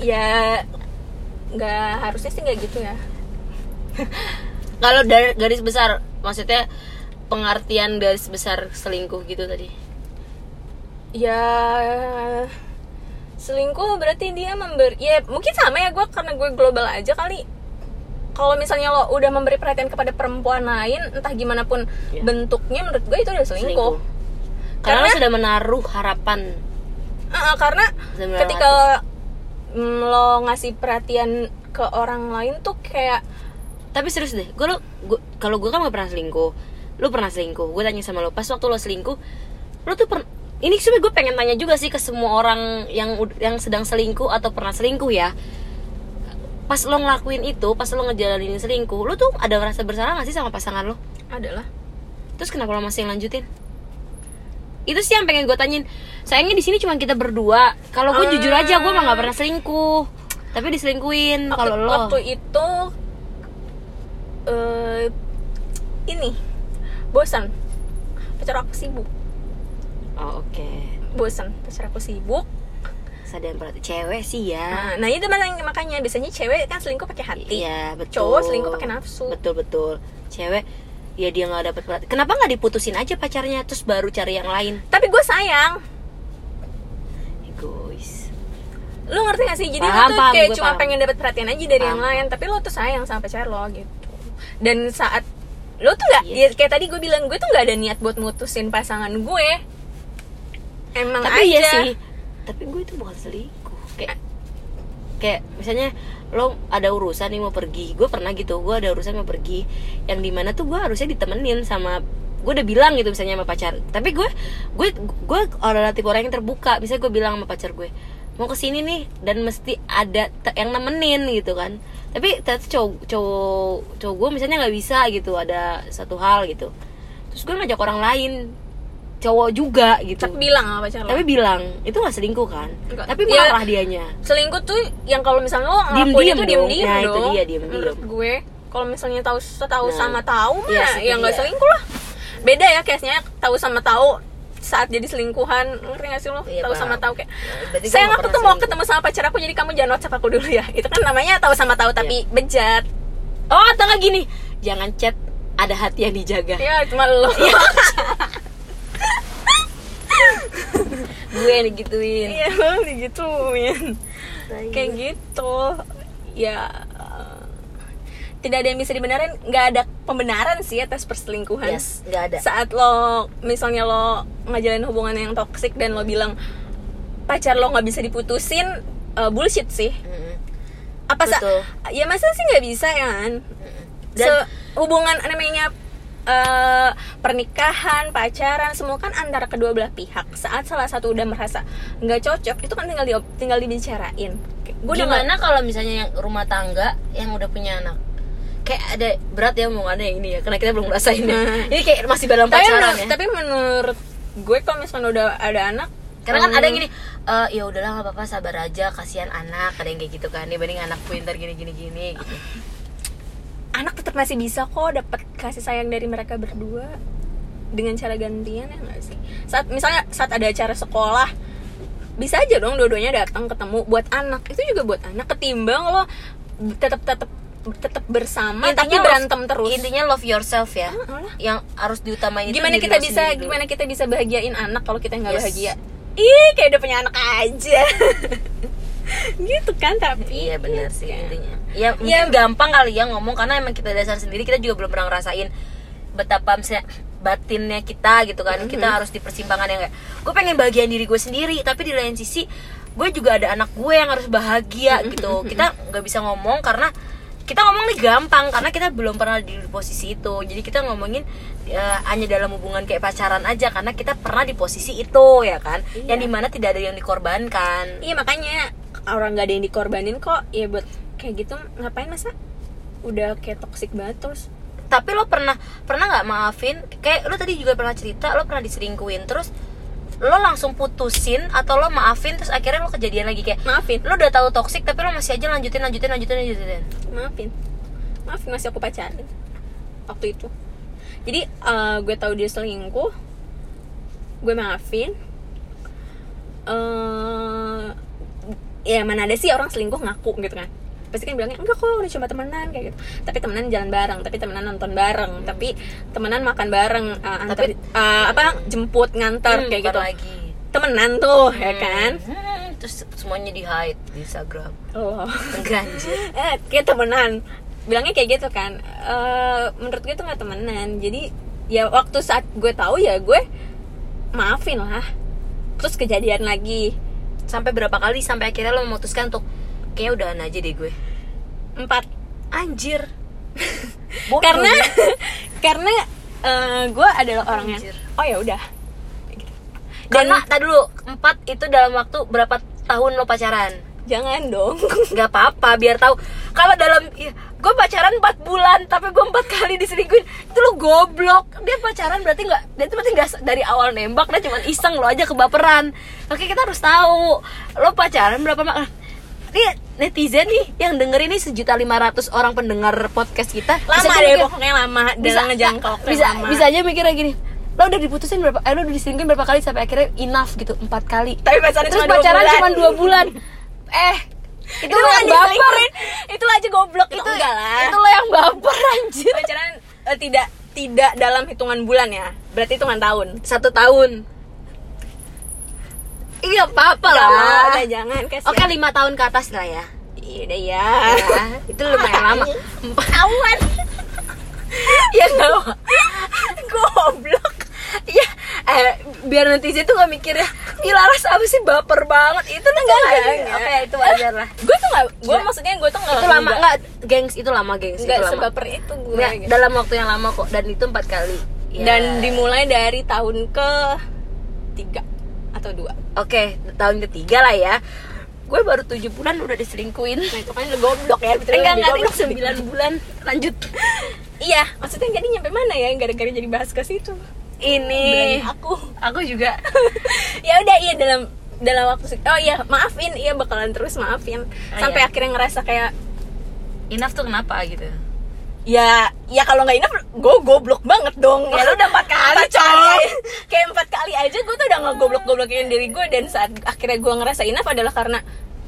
Speaker 2: Ya nggak harusnya sih nggak gitu ya
Speaker 1: kalau dari garis besar maksudnya pengertian garis besar selingkuh gitu tadi?
Speaker 2: Ya selingkuh berarti dia memberi ya mungkin sama ya gue karena gue global aja kali. Kalau misalnya lo udah memberi perhatian kepada perempuan lain entah gimana pun
Speaker 1: Iya.
Speaker 2: bentuknya menurut gue itu udah selingkuh,
Speaker 1: karena,
Speaker 2: Karena-
Speaker 1: lo sudah menaruh harapan.
Speaker 2: Heeh, karena
Speaker 1: Sudah menaruh
Speaker 2: ketika mm, lo ngasih perhatian ke orang lain tuh kayak
Speaker 1: tapi serius deh gue lo kalau gue kan gak pernah selingkuh. Lu pernah selingkuh gue tanya sama lo pas waktu lo selingkuh lo tuh per ini sebenernya gue pengen tanya juga sih ke semua orang yang yang sedang selingkuh atau pernah selingkuh ya. Pas lo ngelakuin itu pas lo ngejalanin selingkuh lo tuh ada rasa bersalah gak sih sama pasangan lo
Speaker 2: adalah.
Speaker 1: Terus kenapa lo masih lanjutin itu sih yang pengen gue tanyain. Sayangnya di sini cuma kita berdua. Kalau gue
Speaker 2: Ah.
Speaker 1: jujur aja gue mah gak pernah selingkuh. Tapi diselingkuhin
Speaker 2: waktu,
Speaker 1: kalau lo
Speaker 2: waktu itu eh ini bosan pacar aku sibuk
Speaker 1: oh, oke
Speaker 2: bosan pacar aku sibuk
Speaker 1: sadar berarti cewek sih ya
Speaker 2: nah, nah itu makanya makanya biasanya cewek kan selingkuh pakai hati
Speaker 1: Iya betul.
Speaker 2: cowok selingkuh pakai nafsu
Speaker 1: Betul betul. Cewek ya dia nggak dapet perhatian. Kenapa nggak diputusin aja pacarnya terus baru cari yang lain?
Speaker 2: tapi gue sayang
Speaker 1: Egois.
Speaker 2: lu ngerti gak sih jadi
Speaker 1: Paham,
Speaker 2: lu tuh
Speaker 1: paham,
Speaker 2: kayak cuma
Speaker 1: paham.
Speaker 2: pengen dapat perhatian aja dari yang
Speaker 1: Paham.
Speaker 2: lain tapi lo tuh sayang sama pacar lo gitu dan saat lo tuh gak
Speaker 1: Iya.
Speaker 2: ya, kayak tadi gue bilang gue tuh gak ada niat buat mutusin pasangan gue. Emang
Speaker 1: Tapi
Speaker 2: aja.
Speaker 1: iya sih. Tapi gue itu bukan selingkuh. Kayak kayak misalnya lo ada urusan nih mau pergi. Gue pernah gitu gue ada urusan mau pergi. Yang di mana tuh gue harusnya ditemenin sama gue udah bilang gitu misalnya sama pacar. Tapi gue gue gue relatif orang yang terbuka. Bisa gue bilang sama pacar gue mau ke sini nih. Dan mesti ada yang nemenin gitu kan tapi ternyata cowok cowok cowok gue misalnya nggak bisa gitu ada satu hal gitu terus gue ngajak orang lain cowok juga gitu
Speaker 2: tapi bilang sama pacar lo
Speaker 1: tapi bilang itu nggak selingkuh kan
Speaker 2: Enggak.
Speaker 1: tapi
Speaker 2: Ya,
Speaker 1: marah dianya
Speaker 2: selingkuh tuh yang kalau misalnya lo ngelakuin
Speaker 1: Diem-diem
Speaker 2: itu
Speaker 1: dong.
Speaker 2: diem diem
Speaker 1: Nah, itu
Speaker 2: dong
Speaker 1: dia, diem-diem.
Speaker 2: menurut gue kalau misalnya tahu tahu
Speaker 1: Nah,
Speaker 2: sama tahu mah
Speaker 1: iya sih,
Speaker 2: ya nggak
Speaker 1: iya.
Speaker 2: selingkuh lah beda ya case-nya tahu sama tahu saat jadi selingkuhan. Ngerti gak sih lo?
Speaker 1: Iya,
Speaker 2: tahu sama tahu kayak
Speaker 1: gue
Speaker 2: sayang aku tuh mau
Speaker 1: selingkuh.
Speaker 2: ketemu sama pacar aku jadi kamu jangan whatsapp aku dulu ya. Itu kan namanya tahu sama tahu tapi
Speaker 1: Iya.
Speaker 2: bejat.
Speaker 1: Oh atau nggak gini jangan chat ada hati yang dijaga.
Speaker 2: Ya cuma lo.
Speaker 1: Iya. gue yang digituin.
Speaker 2: Iya lo digituin. Kayak gitu. Ya tidak ada yang bisa dibenarin nggak ada pembenaran sih atas perselingkuhan.
Speaker 1: Yes nggak ada.
Speaker 2: Saat lo misalnya lo ngajalin hubungan yang toksik dan lo bilang pacar lo nggak bisa diputusin eh, bullshit sih.
Speaker 1: Mm-mm.
Speaker 2: apa
Speaker 1: Betul.
Speaker 2: ya masa sih nggak bisa ya kan?
Speaker 1: Dan-
Speaker 2: Se- hubungan namanya eh, pernikahan pacaran semua kan antara kedua belah pihak. Saat salah satu udah merasa nggak cocok itu kan tinggal di tinggal dibicarain. Gue
Speaker 1: gimana kalau misalnya yang rumah tangga yang udah punya anak kayak ada berat ya omongannya yang ini ya karena kita belum ngerasain ya.
Speaker 2: Hmm.
Speaker 1: ini kayak masih dalam
Speaker 2: tapi,
Speaker 1: pacaran
Speaker 2: menur-
Speaker 1: ya
Speaker 2: tapi menurut gue kalau misalnya udah ada anak
Speaker 1: karena kan
Speaker 2: Hmm.
Speaker 1: ada yang gini "Eh, ya udahlah nggak apa-apa sabar aja kasihan anak ada yang kayak gitu kan dibanding anak pintar gini gini gini gitu.
Speaker 2: anak tetap masih bisa kok dapat kasih sayang dari mereka berdua dengan cara gantian ya nggak sih saat misalnya saat ada acara sekolah bisa aja dong dua-duanya datang ketemu buat anak itu juga buat anak ketimbang lo tetap tetap tetap bersama tapi
Speaker 1: love-
Speaker 2: berantem terus.
Speaker 1: intinya love yourself ya. Yang harus diutamain
Speaker 2: gimana kita bisa gimana kita bisa bahagiain anak kalau kita nggak
Speaker 1: Yes.
Speaker 2: bahagia? Ih kayak udah punya anak aja. Gitu kan tapi
Speaker 1: Iya benar sih
Speaker 2: kan?
Speaker 1: intinya. Ya mungkin gampang kali ya ngomong karena emang kita dasar sendiri kita juga belum pernah ngerasain betapa misalnya batinnya kita gitu kan. Kita harus di persimpangan yang kayak gue pengen bahagiain diri gue sendiri tapi di lain sisi gue juga ada anak gue yang harus bahagia gitu. Kita nggak bisa ngomong karena kita ngomong nih gampang karena kita belum pernah di posisi itu. Jadi kita ngomongin eh, hanya dalam hubungan kayak pacaran aja karena kita pernah di posisi itu ya kan?
Speaker 2: Iya.
Speaker 1: yang di mana tidak ada yang dikorbankan.
Speaker 2: Iya makanya orang gak ada yang dikorbanin kok. Ya buat kayak gitu ngapain masa? Udah kayak toxic banget terus.
Speaker 1: Tapi lo pernah pernah nggak maafin? Kayak lo tadi juga pernah cerita lo pernah diselingkuin terus lo langsung putusin atau lo maafin terus akhirnya lo kejadian lagi. Kayak
Speaker 2: maafin.
Speaker 1: lo udah tahu toksik tapi lo masih aja lanjutin lanjutin lanjutin lanjutin.
Speaker 2: Maafin. Maafin masih aku pacarin. Waktu itu. Jadi eh, gue tahu dia selingkuh gue maafin. Eh ya mana ada sih orang selingkuh ngaku gitu kan pasti kan bilangnya enggak kok udah cuma temenan kayak gitu. Tapi temenan jalan bareng tapi temenan nonton bareng tapi temenan makan bareng eh, antar
Speaker 1: Tapi-
Speaker 2: eh, apa jemput ngantar
Speaker 1: Hmm,
Speaker 2: kayak gitu.
Speaker 1: lagi.
Speaker 2: Temenan tuh ya kan?
Speaker 1: Hmm, terus semuanya di hide di Instagram.
Speaker 2: Oh. Eh kayak temenan. Bilangnya kayak gitu kan. Eh, menurut gue tuh nggak temenan. Jadi ya waktu saat gue tahu ya gue maafin lah. Terus kejadian lagi.
Speaker 1: Sampai berapa kali sampai akhirnya lo memutuskan untuk kayaknya udahan aja deh gue.
Speaker 2: Empat.
Speaker 1: Anjir. Bodoh
Speaker 2: karena
Speaker 1: ya.
Speaker 2: karena eh, gue adalah orang yang
Speaker 1: Anjir.
Speaker 2: oh ya udah.
Speaker 1: Karena tadi dulu empat itu dalam waktu berapa tahun lo pacaran?
Speaker 2: Jangan dong.
Speaker 1: Nggak apa-apa biar tahu. Kalau dalam ya, gue pacaran 4 bulan tapi gue empat kali diselingkuhin itu lu goblok. Dia pacaran berarti nggak dia tuh berarti nggak dari awal nembak dia cuma iseng lo aja kebaperan. Oke kita harus tahu lo pacaran berapa mak Nih netizen nih yang denger ini sejuta lima ratus orang pendengar podcast kita.
Speaker 2: Lama
Speaker 1: bisa
Speaker 2: deh
Speaker 1: mikir-
Speaker 2: pokoknya lama. Dalam ngejangkau
Speaker 1: bisa
Speaker 2: lama.
Speaker 1: bisa aja mikir kayak gini. Lo udah diputusin berapa eh, lo udah diselingkuhin berapa kali sampai akhirnya enough gitu empat kali.
Speaker 2: Tapi pacaran
Speaker 1: terus
Speaker 2: cuma
Speaker 1: pacaran
Speaker 2: bulan.
Speaker 1: cuma dua bulan. Eh itu,
Speaker 2: itu
Speaker 1: lo yang baper.
Speaker 2: itu aja goblok. Itu,
Speaker 1: itu
Speaker 2: enggak lah.
Speaker 1: itu lo yang baper anjir.
Speaker 2: Pacaran eh, tidak tidak dalam hitungan bulan ya. Berarti hitungan tahun.
Speaker 1: Satu tahun iya apa apa
Speaker 2: Nggak
Speaker 1: lah.
Speaker 2: udah jangan kasihan.
Speaker 1: oke lima tahun ke atas lah ya.
Speaker 2: Iya udah ya
Speaker 1: ya itu lumayan lama.
Speaker 2: Awan
Speaker 1: ya nggak apa.
Speaker 2: goblok.
Speaker 1: Ya eh, biar netizen tuh gak mikir ya Ih Laras apa sih? Baper banget. Itu enggak
Speaker 2: enggak,
Speaker 1: enggak
Speaker 2: enggak.
Speaker 1: oke itu wajar lah.
Speaker 2: Gue tuh nggak gue maksudnya gue tuh nggak
Speaker 1: itu lama enggak gengs itu lama gengs
Speaker 2: nggak
Speaker 1: itu lama.
Speaker 2: sebaper itu gue
Speaker 1: Nggak,
Speaker 2: gitu.
Speaker 1: dalam waktu yang lama kok dan itu empat kali. Ya.
Speaker 2: dan dimulai dari tahun ke tiga atau dua
Speaker 1: Oke, tahun ketiga lah ya. Gue baru tujuh bulan udah diselingkuhin.
Speaker 2: nah itu kan udah goblok ya betul
Speaker 1: Enggak, enggak,
Speaker 2: goblok
Speaker 1: sembilan bulan. Lanjut.
Speaker 2: iya maksudnya jadi nyampe mana ya gara-gara jadi bahas ke situ
Speaker 1: Ini
Speaker 2: Berani aku
Speaker 1: aku juga.
Speaker 2: ya udah iya dalam dalam waktu oh iya maafin iya bakalan terus maafin
Speaker 1: Ah,
Speaker 2: sampai
Speaker 1: iya.
Speaker 2: akhirnya ngerasa kayak
Speaker 1: Enough tuh kenapa gitu?
Speaker 2: Ya ya kalau nggak enough gue goblok banget dong.
Speaker 1: Ya, lu udah empat kali, coy.
Speaker 2: kayak empat kali aja gue tuh udah ngegoblok goblokin diri gue dan saat akhirnya gue ngerasa enough adalah karena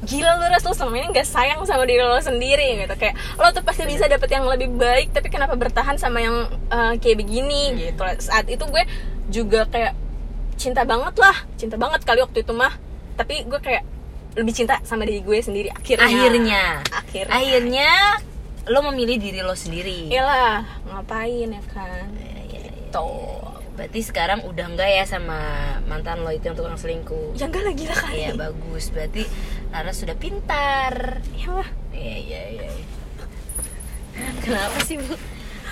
Speaker 2: gila lu ras lu selama ini gak sayang sama diri lo sendiri gitu. Kayak lo tuh pasti bisa dapet yang lebih baik tapi kenapa bertahan sama yang eh, kayak begini gitu. Saat itu gue juga kayak cinta banget lah cinta banget kali waktu itu mah. Tapi gue kayak lebih cinta sama diri gue sendiri akhirnya.
Speaker 1: Akhirnya.
Speaker 2: akhirnya.
Speaker 1: Akhirnya lo memilih diri lo sendiri.
Speaker 2: Iyalah, ngapain ya kan?
Speaker 1: Iya,
Speaker 2: Gitu.
Speaker 1: Berarti sekarang udah enggak ya sama mantan lo itu yang tukang selingkuh?
Speaker 2: Ya enggak lagi lah kali.
Speaker 1: Iya bagus. Berarti Laras sudah pintar.
Speaker 2: Iyalah.
Speaker 1: Iya iya iya. Kenapa sih bu?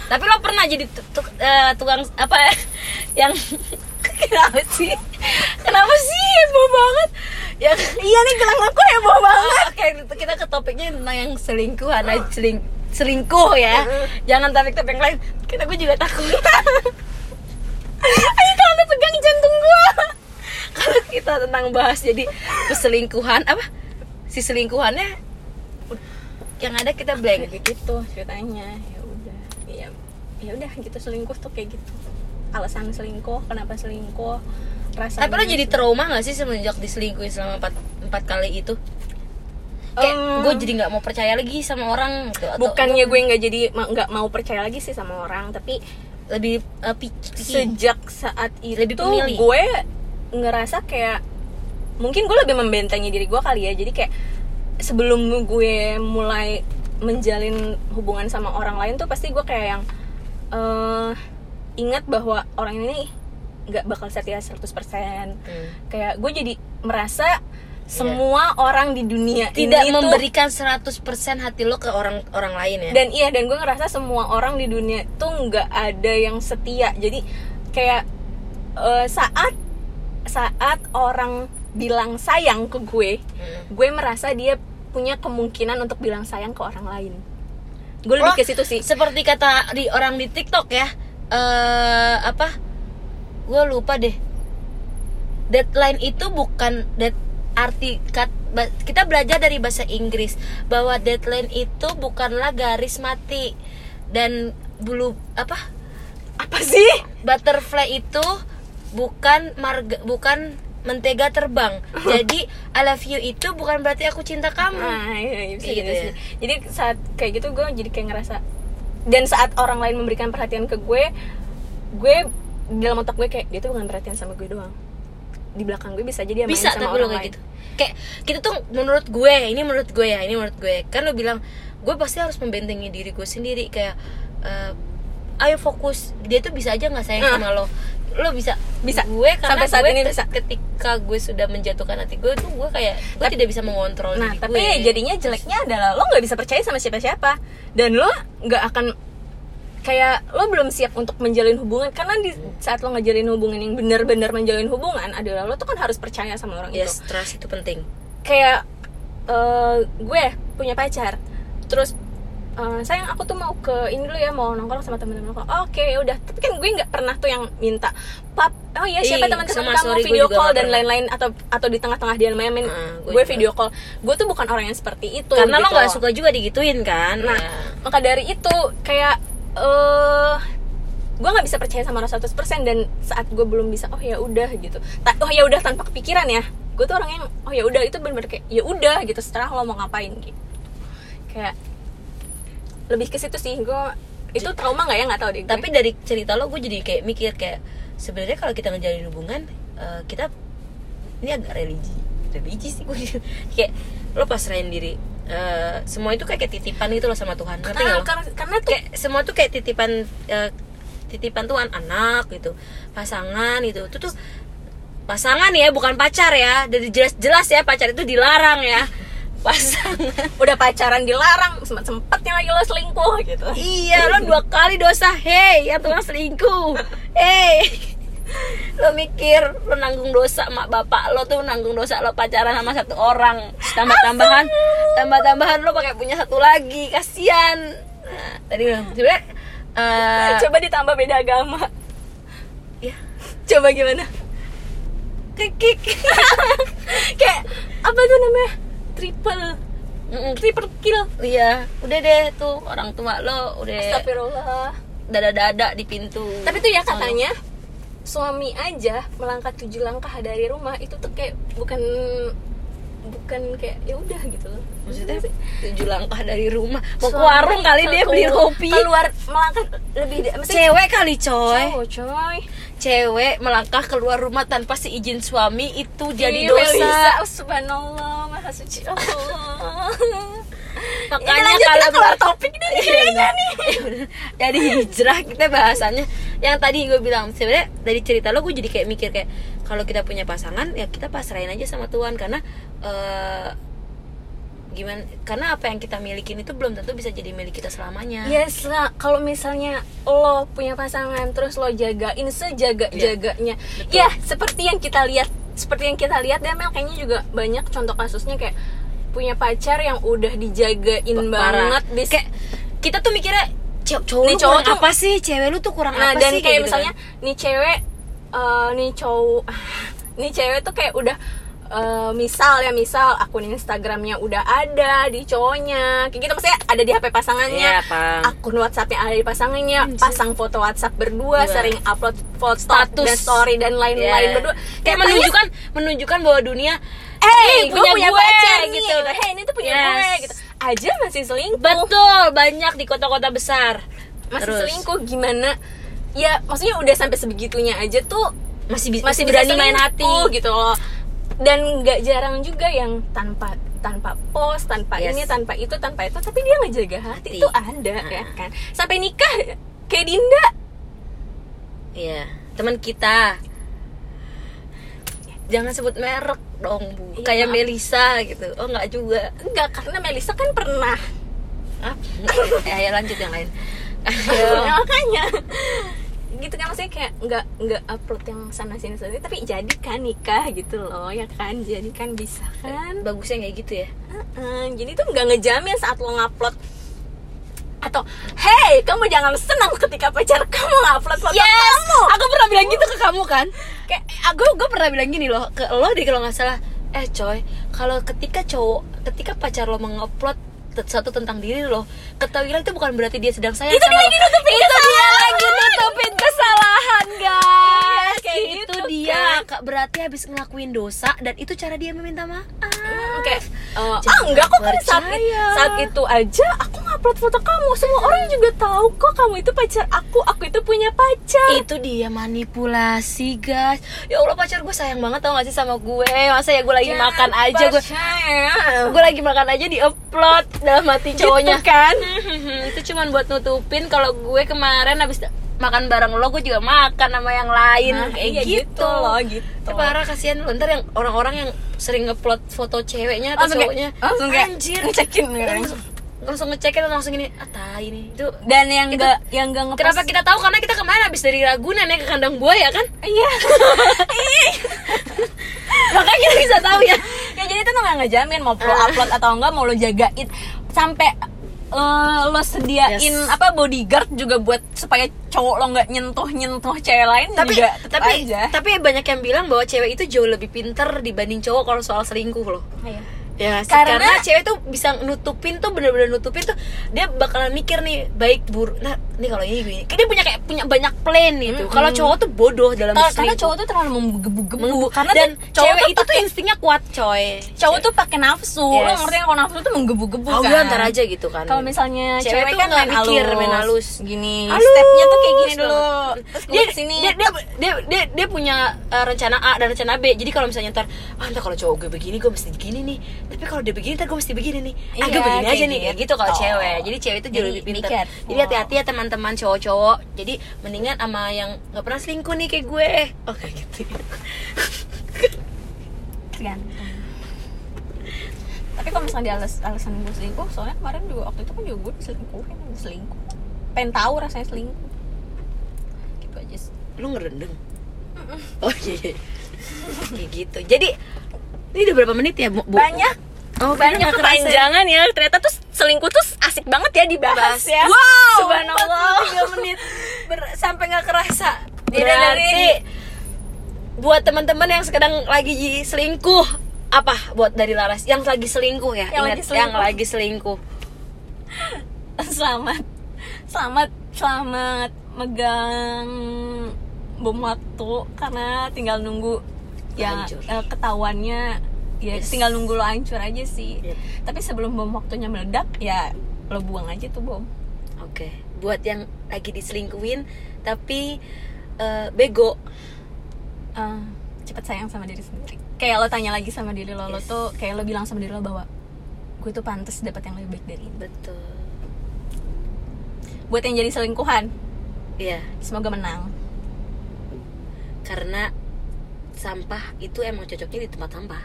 Speaker 1: Tapi lo pernah jadi tu- tu- eh, tukang apa yang kenapa sih? Kenapa sih heboh banget? Yang
Speaker 2: Iya nih gelang aku heboh banget.
Speaker 1: Oke kita ke topiknya tentang yang selingkuh, anak seling selingkuh ya. Jangan topik-topik lain. Kita gue juga takut.
Speaker 2: Ayo kalau pegang jantung gua.
Speaker 1: kalau kita tentang bahas jadi perselingkuhan apa? Si selingkuhannya yang ada kita blank.
Speaker 2: Kayak gitu ceritanya. Ya udah. Ya ya udah gitu. Selingkuh tuh kayak gitu. Alasan selingkuh kenapa selingkuh rasa
Speaker 1: tapi lo jadi trauma gak sih semenjak diselingkuhin selama empat empat kali itu kayak
Speaker 2: Em,
Speaker 1: gue jadi nggak mau percaya lagi sama orang gitu atau
Speaker 2: bukannya gue nggak jadi ma- nggak mau percaya lagi sih sama orang tapi
Speaker 1: lebih uh, picky, picky.
Speaker 2: sejak saat itu
Speaker 1: Lebih pemilih.
Speaker 2: gue ngerasa kayak mungkin gue lebih membentengi diri gue kali ya jadi kayak sebelum gue mulai menjalin hubungan sama orang lain tuh pasti gue kayak yang eh ingat bahwa orang ini nggak bakal setia 100%
Speaker 1: Hmm.
Speaker 2: kayak gue jadi merasa semua orang di dunia
Speaker 1: tidak
Speaker 2: ini tuh
Speaker 1: memberikan 100% hati lo ke orang orang lain ya.
Speaker 2: Dan iya dan gue ngerasa semua orang di dunia tuh nggak ada yang setia. Jadi kayak eh, saat saat orang bilang sayang ke gue
Speaker 1: Hmm.
Speaker 2: gue merasa dia punya kemungkinan untuk bilang sayang ke orang lain. Gue lebih
Speaker 1: Oh,
Speaker 2: ke situ sih.
Speaker 1: seperti kata di orang di TikTok ya eh apa? Gue lupa deh. Deadline itu bukan dead arti kat, kita belajar dari bahasa Inggris bahwa deadline itu bukanlah garis mati. Dan bulu apa?
Speaker 2: Apa sih?
Speaker 1: Butterfly itu bukan marga bukan mentega terbang. Jadi I love you itu bukan berarti aku cinta kamu.
Speaker 2: Nah iya, iya, bisa gitu
Speaker 1: gitu ya.
Speaker 2: sih jadi saat kayak gitu gue jadi kayak ngerasa dan saat orang lain memberikan perhatian ke gue gue dalam otak gue kayak dia tuh bukan perhatian sama gue doang di belakang gue bisa jadi
Speaker 1: bisa
Speaker 2: sama
Speaker 1: tapi lo
Speaker 2: orang
Speaker 1: kayak
Speaker 2: lain.
Speaker 1: gitu. Kayak kita tuh menurut gue ini menurut gue ya ini menurut gue. Kan lo bilang gue pasti harus membentengi diri gue sendiri kayak eh, ayo fokus. Dia tuh bisa aja nggak sayang sama lo. Lo bisa.
Speaker 2: Bisa.
Speaker 1: gue karena
Speaker 2: Sampai saat
Speaker 1: gue
Speaker 2: ini bisa.
Speaker 1: ketika gue sudah menjatuhkan hati gue tuh gue kayak gue
Speaker 2: Tapi-
Speaker 1: tidak bisa mengontrol
Speaker 2: Nah,
Speaker 1: diri
Speaker 2: tapi
Speaker 1: gue.
Speaker 2: jadinya jeleknya adalah lo nggak bisa percaya sama siapa-siapa. Dan lo nggak akan kayak lo belum siap untuk menjalin hubungan karena di saat lo ngejalin hubungan yang benar-benar menjalin hubungan adalah lo tuh kan harus percaya sama orang itu.
Speaker 1: yes trust itu penting
Speaker 2: Kayak eh, gue punya pacar, terus eh, sayang aku tuh mau ke ini dulu ya mau nongkrong sama temen-temen aku. Oke, ya udah. Tapi kan gue nggak pernah tuh yang minta pap. Oh iya siapa teman-teman kamu
Speaker 1: sorry, gue
Speaker 2: video call
Speaker 1: nggak
Speaker 2: dan lain-lain atau atau di tengah-tengah dia main
Speaker 1: Heeh,
Speaker 2: gue,
Speaker 1: gue juga.
Speaker 2: video call gue tuh bukan orang yang seperti itu
Speaker 1: karena lo
Speaker 2: gitu
Speaker 1: nggak
Speaker 2: loh.
Speaker 1: suka juga digituin kan
Speaker 2: nah
Speaker 1: Ya.
Speaker 2: maka dari itu kayak eh gue nggak bisa percaya sama orang 100% dan saat gue belum bisa oh ya udah gitu. Ta- oh ya udah tanpa kepikiran ya. Gue tuh orang yang oh ya udah itu benar-benar kayak ya udah gitu. Setelah lo mau ngapain gitu. Kayak lebih ke situ sih. Gue itu trauma nggak ya? Nggak tahu deh. Gue.
Speaker 1: tapi dari cerita lo gue jadi kayak mikir kayak sebenarnya kalau kita ngejalin hubungan eh, kita ini agak religi religi sih gue kayak lo pasrahin diri Eh, semua itu kayak, kayak titipan gitu loh sama Tuhan ngerti
Speaker 2: karena,
Speaker 1: lo?
Speaker 2: karena, karena tuh
Speaker 1: kayak semua tuh kayak titipan eh, titipan Tuhan anak gitu pasangan gitu itu tuh pasangan ya bukan pacar ya dari jelas jelas ya pacar itu dilarang ya pasangan
Speaker 2: udah pacaran dilarang sempet sempetnya lagi lo selingkuh gitu
Speaker 1: Iya, lo dua kali dosa. Hei, ya Tuhan selingkuh. Hei. Lo mikir lo nanggung dosa mak bapak lo tuh nanggung dosa lo pacaran sama satu orang. Tambah tambahan, tambah tambahan lo pakai punya satu lagi. Kasian. Nah, tadi bilang sebenarnya eh,
Speaker 2: coba ditambah beda agama
Speaker 1: ya
Speaker 2: coba gimana
Speaker 1: kikik.
Speaker 2: kayak apa tuh namanya triple
Speaker 1: Mm-mm.
Speaker 2: triple kill
Speaker 1: Iya, udah deh tuh orang tua lo udah
Speaker 2: Astagfirullah
Speaker 1: dada-dada di pintu.
Speaker 2: tapi tuh ya katanya suami aja melangkah tujuh langkah dari rumah itu tuh kayak bukan bukan kayak ya udah gitu loh.
Speaker 1: Maksudnya tujuh langkah dari rumah. Mau ke
Speaker 2: Suami
Speaker 1: warung kali dia beli kopi.
Speaker 2: keluar melangkah lebih
Speaker 1: cewek kali coy.
Speaker 2: Cowok coy.
Speaker 1: Cewek melangkah keluar rumah tanpa seizin suami itu jadi
Speaker 2: Ih,
Speaker 1: dosa.
Speaker 2: Melisa, subhanallah maha suci Allah
Speaker 1: makanya
Speaker 2: Ini
Speaker 1: kalau
Speaker 2: kita keluar topik nih
Speaker 1: Iya,
Speaker 2: kayaknya
Speaker 1: bener. Iya, bener. dari hijrah kita bahasannya yang tadi gue bilang sebenarnya dari cerita lo gue jadi kayak mikir kayak kalau kita punya pasangan ya kita pasrahin aja sama Tuhan karena eh, gimana karena apa yang kita milikin itu belum tentu bisa jadi milik kita selamanya
Speaker 2: Yes lah, kalau misalnya lo punya pasangan terus lo jagain sejaga-jaganya.
Speaker 1: Betul.
Speaker 2: Ya, seperti yang kita lihat, seperti yang kita lihat dan Mel kayaknya juga banyak contoh kasusnya kayak punya pacar yang udah dijagain
Speaker 1: Parah.
Speaker 2: banget di
Speaker 1: kayak kita tuh mikirnya "Cowok- cowok
Speaker 2: Nih cowok tuh-
Speaker 1: apa sih? Cewek lu tuh kurang
Speaker 2: Nah,
Speaker 1: apa
Speaker 2: dan
Speaker 1: sih?
Speaker 2: Kayak
Speaker 1: gitu
Speaker 2: misalnya nih cewek eh, nih cowok nih cewek tuh kayak udah eh, misal ya misal akun Instagramnya udah ada di cowoknya kayak gitu maksudnya ada di HP pasangannya
Speaker 1: Pang.
Speaker 2: akun WhatsAppnya ada di pasangannya
Speaker 1: Anjir.
Speaker 2: pasang foto WhatsApp berdua
Speaker 1: Dua.
Speaker 2: sering upload foto
Speaker 1: Status.
Speaker 2: dan story dan lain-lain
Speaker 1: Iya.
Speaker 2: berdua
Speaker 1: kayak
Speaker 2: Katanya,
Speaker 1: menunjukkan menunjukkan bahwa dunia
Speaker 2: eh
Speaker 1: "Ih,
Speaker 2: gue punya, pacar
Speaker 1: gitu.
Speaker 2: gitu hey ini tuh punya
Speaker 1: Yes.
Speaker 2: gue gitu aja masih selingkuh
Speaker 1: Betul, banyak di kota-kota besar.
Speaker 2: masih
Speaker 1: Terus,
Speaker 2: selingkuh gimana ya maksudnya udah sampai sebegitunya aja tuh
Speaker 1: Masih, bi-
Speaker 2: masih
Speaker 1: berani main hati.
Speaker 2: gitu loh dan nggak jarang juga yang tanpa tanpa post tanpa
Speaker 1: Yes.
Speaker 2: ini tanpa itu tanpa itu tapi dia ngejaga hati,
Speaker 1: Hati.
Speaker 2: itu ada ya kan sampai nikah kayak Dinda
Speaker 1: Iya, teman kita. Jangan sebut merek dong, Bu.
Speaker 2: Iya,
Speaker 1: Kayak
Speaker 2: maaf.
Speaker 1: Melisa gitu. Oh, enggak juga.
Speaker 2: enggak karena Melisa kan pernah
Speaker 1: Ah, eh, ayo lanjut yang lain.
Speaker 2: Ya, makanya gitu kan maksudnya kayak nggak nggak upload yang sana sini sana tapi jadi kan nikah gitu loh ya kan jadi kan bisa kan
Speaker 1: Bagusnya kayak gitu ya.
Speaker 2: Heeh, jadi tuh nggak ngejamin saat lo ngupload atau hey kamu jangan senang ketika pacar kamu ngupload foto kamu
Speaker 1: Aku pernah bilang gitu ke kamu kan. Kayak aku gue pernah bilang gini loh ke lo deh kalau nggak salah. Eh coy, kalau ketika cowok, ketika pacar lo mengupload satu tentang diri lo, ketahuilah itu bukan berarti dia sedang sayang
Speaker 2: Itu
Speaker 1: sama
Speaker 2: dia
Speaker 1: lo.
Speaker 2: lagi nutupin
Speaker 1: itu dia
Speaker 2: kesalahan.
Speaker 1: lagi nutupin kesalahan guys.
Speaker 2: Kayak
Speaker 1: itu
Speaker 2: gitu
Speaker 1: dia.
Speaker 2: Kan.
Speaker 1: Kak, berarti habis ngelakuin dosa dan itu cara dia meminta maaf.
Speaker 2: kayak eh, ah
Speaker 1: Jangan
Speaker 2: enggak kok kan saat, saat itu aja aku ngupload foto kamu. Semua orang juga tahu kok kamu itu pacar aku. Aku itu punya pacar.
Speaker 1: Itu dia manipulasi guys. Ya allah pacar gue sayang banget tau gak sih sama gue. Masa ya gue lagi
Speaker 2: Jangan
Speaker 1: makan aja gue gue lagi makan aja di upload dalam hati cowoknya.
Speaker 2: Gitu kan?
Speaker 1: Itu cuman buat nutupin kalau gue kemarin habis makan bareng lo gue juga makan sama yang lain
Speaker 2: Nah,
Speaker 1: kayak
Speaker 2: iya
Speaker 1: gitu.
Speaker 2: gitu loh, gitu.
Speaker 1: Itu parah kasihan lo ntar yang orang-orang yang sering ngupload foto ceweknya atau
Speaker 2: langsung
Speaker 1: cowoknya
Speaker 2: kayak, langsung kayak
Speaker 1: anjir
Speaker 2: ngecekin
Speaker 1: langsung, langsung ngecekin langsung ini ah tai ini itu
Speaker 2: dan yang
Speaker 1: Itu-
Speaker 2: enggak yang enggak ngepost
Speaker 1: Kenapa kita tahu? Karena kita kemarin habis dari Ragunan ya ke kandang buaya kan?
Speaker 2: iya
Speaker 1: Makanya kita bisa tahu ya.
Speaker 2: ya jadi itu tuh nggak ngejamin mau lo upload atau enggak mau lo jagain sampai eh, lo sediain
Speaker 1: Yes.
Speaker 2: apa bodyguard juga buat supaya cowok lo nggak nyentuh nyentuh cewek lain
Speaker 1: Tapi
Speaker 2: juga
Speaker 1: tapi
Speaker 2: aja
Speaker 1: tapi banyak yang bilang bahwa cewek itu jauh lebih pinter dibanding cowok kalau soal selingkuh loh.
Speaker 2: Iya.
Speaker 1: Ya.
Speaker 2: Karena-
Speaker 1: karena, cewek tuh bisa nutupin tuh bener-bener nutupin tuh dia bakalan mikir nih baik buruk. Nah, nih kalau ini gini. Dia punya kayak punya banyak plan gitu.
Speaker 2: Mm-mm.
Speaker 1: Kalau cowok tuh bodoh dalam
Speaker 2: Karena- karena cowok tuh terlalu menggebu-gebu
Speaker 1: Menggebu-
Speaker 2: karena
Speaker 1: dan
Speaker 2: tuh cowok
Speaker 1: cewek itu tuh instingnya kuat coy.
Speaker 2: cowok tuh pakai nafsu lo
Speaker 1: Yes.
Speaker 2: ngerti kan kalau nafsu tuh menggebu-gebu
Speaker 1: Oh,
Speaker 2: kan
Speaker 1: ntar aja gitu kan.
Speaker 2: kalau misalnya
Speaker 1: Cewek
Speaker 2: cewek,
Speaker 1: tuh
Speaker 2: kan main
Speaker 1: mikir,
Speaker 2: halus,
Speaker 1: main halus.
Speaker 2: gini
Speaker 1: Halus
Speaker 2: stepnya tuh kayak gini dulu terus
Speaker 1: dia,
Speaker 2: ke sini
Speaker 1: dia, dia, dia, dia, dia punya uh, rencana A dan rencana B jadi kalau misalnya ntar ah ntar kalau cowok gue begini gue mesti begini nih tapi kalau dia begini gue mesti begini nih. Ah gue
Speaker 2: Iya,
Speaker 1: begini aja nih. kayak
Speaker 2: gitu.
Speaker 1: gitu kalau cewek. Jadi cewek itu jauh
Speaker 2: Jadi,
Speaker 1: lebih pintar jadi hati-hati ya teman-teman cowok-cowok. Jadi mendingan sama yang nggak pernah selingkuh nih kayak gue. Oh kayak gitu
Speaker 2: tergantung. Tapi kalau misalnya dia alas alasan gue selingkuh soalnya kemarin juga waktu itu kan juga gue diselingkuhin. Selingkuh. Pengen tahu rasanya selingkuh. Gitu aja sih.
Speaker 1: Lu ngerendeng? Oh iya. Kayak gitu. Jadi ini udah berapa menit ya Bu?
Speaker 2: Banyak.
Speaker 1: Oh,
Speaker 2: banyak
Speaker 1: kerasa ya?
Speaker 2: kepanjangan ya. Ternyata tuh selingkuh tuh asik banget ya dibahas ya.
Speaker 1: Wow,
Speaker 2: subhanallah.
Speaker 1: 43 menit. Ber- sampai nggak kerasa. Berarti
Speaker 2: dari-
Speaker 1: buat teman-teman yang sedang lagi selingkuh apa buat dari Laras? Yang lagi selingkuh ya
Speaker 2: Yang
Speaker 1: Ingat,
Speaker 2: lagi selingkuh.
Speaker 1: yang lagi selingkuh.
Speaker 2: Selamat. Selamat selamat megang bom waktu karena tinggal nunggu ya eh, ketahuannya ya
Speaker 1: Yes.
Speaker 2: tinggal nunggu lo hancur aja sih.
Speaker 1: Yep.
Speaker 2: tapi sebelum bom waktunya meledak ya lo buang aja tuh bom.
Speaker 1: Oke buat yang lagi diselingkuhin tapi eh, bego.
Speaker 2: Eh, cepet sayang sama diri sendiri. Kayak lo tanya lagi sama diri lo lo
Speaker 1: Yes.
Speaker 2: tuh kayak lo bilang sama diri lo bahwa gue tuh pantas dapat yang lebih baik dari ini.
Speaker 1: Betul.
Speaker 2: Buat yang jadi selingkuhan
Speaker 1: Iya.
Speaker 2: semoga menang.
Speaker 1: Karena sampah itu emang cocoknya di tempat sampah.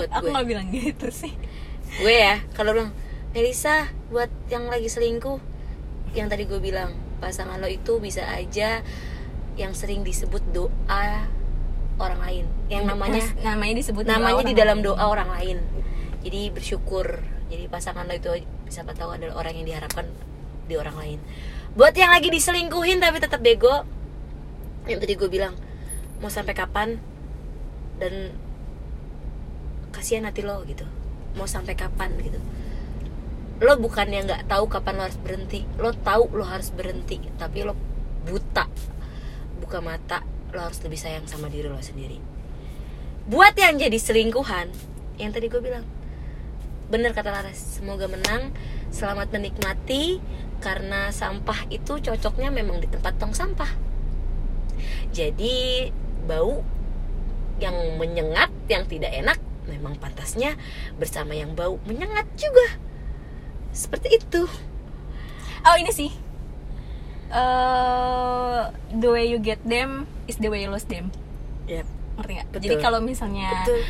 Speaker 1: Buat
Speaker 2: aku nggak bilang gitu sih.
Speaker 1: Gue ya kalau bilang Melisa buat yang lagi selingkuh yang tadi gue bilang pasangan lo itu bisa aja yang sering disebut doa orang lain. Yang namanya
Speaker 2: namanya disebut
Speaker 1: namanya di dalam
Speaker 2: lain.
Speaker 1: doa orang lain. Jadi bersyukur. Jadi pasangan lo itu siapa tahu adalah orang yang diharapkan di orang lain. Buat yang lagi diselingkuhin tapi tetap bego yang tadi gue bilang mau sampai kapan dan kasihan hati lo gitu. Mau sampai kapan gitu. Lo bukannya nggak tahu kapan lo harus berhenti. Lo tahu lo harus berhenti tapi lo buta buka mata lo harus lebih sayang sama diri lo sendiri. Buat yang jadi selingkuhan yang tadi gue bilang bener kata Laras semoga menang selamat menikmati karena sampah itu cocoknya memang di tempat tong sampah. Jadi bau yang menyengat yang tidak enak memang pantasnya bersama yang bau menyengat juga. Seperti itu.
Speaker 2: Oh ini sih. Eh the way you get them is the way you lose them.
Speaker 1: Ya
Speaker 2: ngerti nggak?
Speaker 1: Betul.
Speaker 2: jadi kalau misalnya
Speaker 1: betul.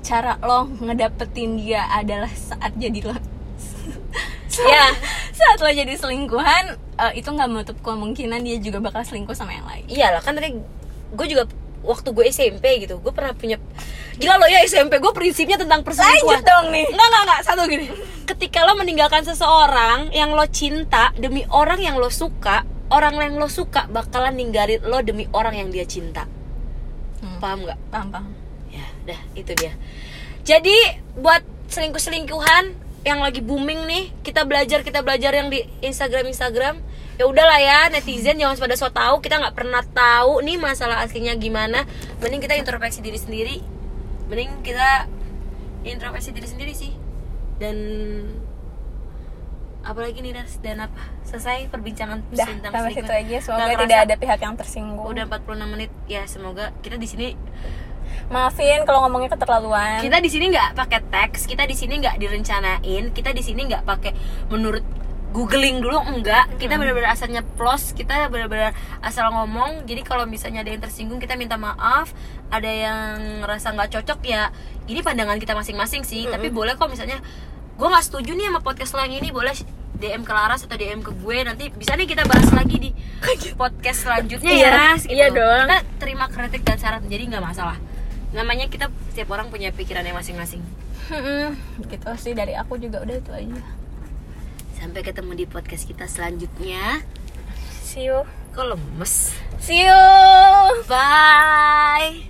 Speaker 2: cara lo ngedapetin dia adalah saat jadi lo
Speaker 1: ya.
Speaker 2: saat lo jadi selingkuhan eh, itu nggak menutup kemungkinan dia juga bakal selingkuh sama yang lain.
Speaker 1: Iyalah kan tadi gue juga waktu gue SMP gitu gue pernah punya gila lo ya SMP gue prinsipnya tentang perselingkuhan.
Speaker 2: Lanjut dong nih.
Speaker 1: Enggak, enggak, enggak, satu gini. Ketika lo meninggalkan seseorang yang lo cinta Demi orang yang lo suka Orang yang lo suka bakalan ninggalin lo demi orang yang dia cinta.
Speaker 2: Hmm.
Speaker 1: Paham nggak?
Speaker 2: paham paham.
Speaker 1: Ya, dah, itu dia. Jadi, buat selingkuh-selingkuhan Yang lagi booming nih Kita belajar, kita belajar yang di Instagram-Instagram ya udahlah ya netizen jangan pada so tahu kita nggak pernah tahu nih masalah aslinya gimana. Mending kita introspeksi diri sendiri. Mending kita introspeksi diri sendiri sih. Dan apalagi nih Das dan apa? Selesai perbincangan
Speaker 2: Dah,
Speaker 1: tentang
Speaker 2: sampai situ aja. Semoga
Speaker 1: Nggak
Speaker 2: tidak ada pihak yang tersinggung.
Speaker 1: udah 46 menit. Ya semoga kita di sini
Speaker 2: Maafin kalau ngomongnya keterlaluan.
Speaker 1: kita di sini nggak pakai teks kita di sini nggak direncanain kita di sini nggak pakai menurut googling dulu enggak. Kita benar-benar asal nyeplos kita benar-benar asal ngomong. Jadi kalau misalnya ada yang tersinggung kita minta maaf. Ada yang ngerasa nggak cocok ya ini pandangan kita masing-masing sih. Tapi boleh kok misalnya gue nggak setuju nih sama podcast lo yang ini. Boleh DM ke Laras atau DM ke gue. Nanti bisa nih kita bahas lagi di podcast selanjutnya
Speaker 2: Iya,
Speaker 1: ya. Ras, gitu.
Speaker 2: iya dong.
Speaker 1: kita terima kritik dan saran jadi nggak masalah. Namanya kita setiap orang punya pikirannya masing-masing.
Speaker 2: Mm-mm, gitu sih. Dari aku juga udah itu aja.
Speaker 1: Sampai ketemu di podcast kita selanjutnya.
Speaker 2: See you.
Speaker 1: Kok lemes?
Speaker 2: See you.
Speaker 1: Bye.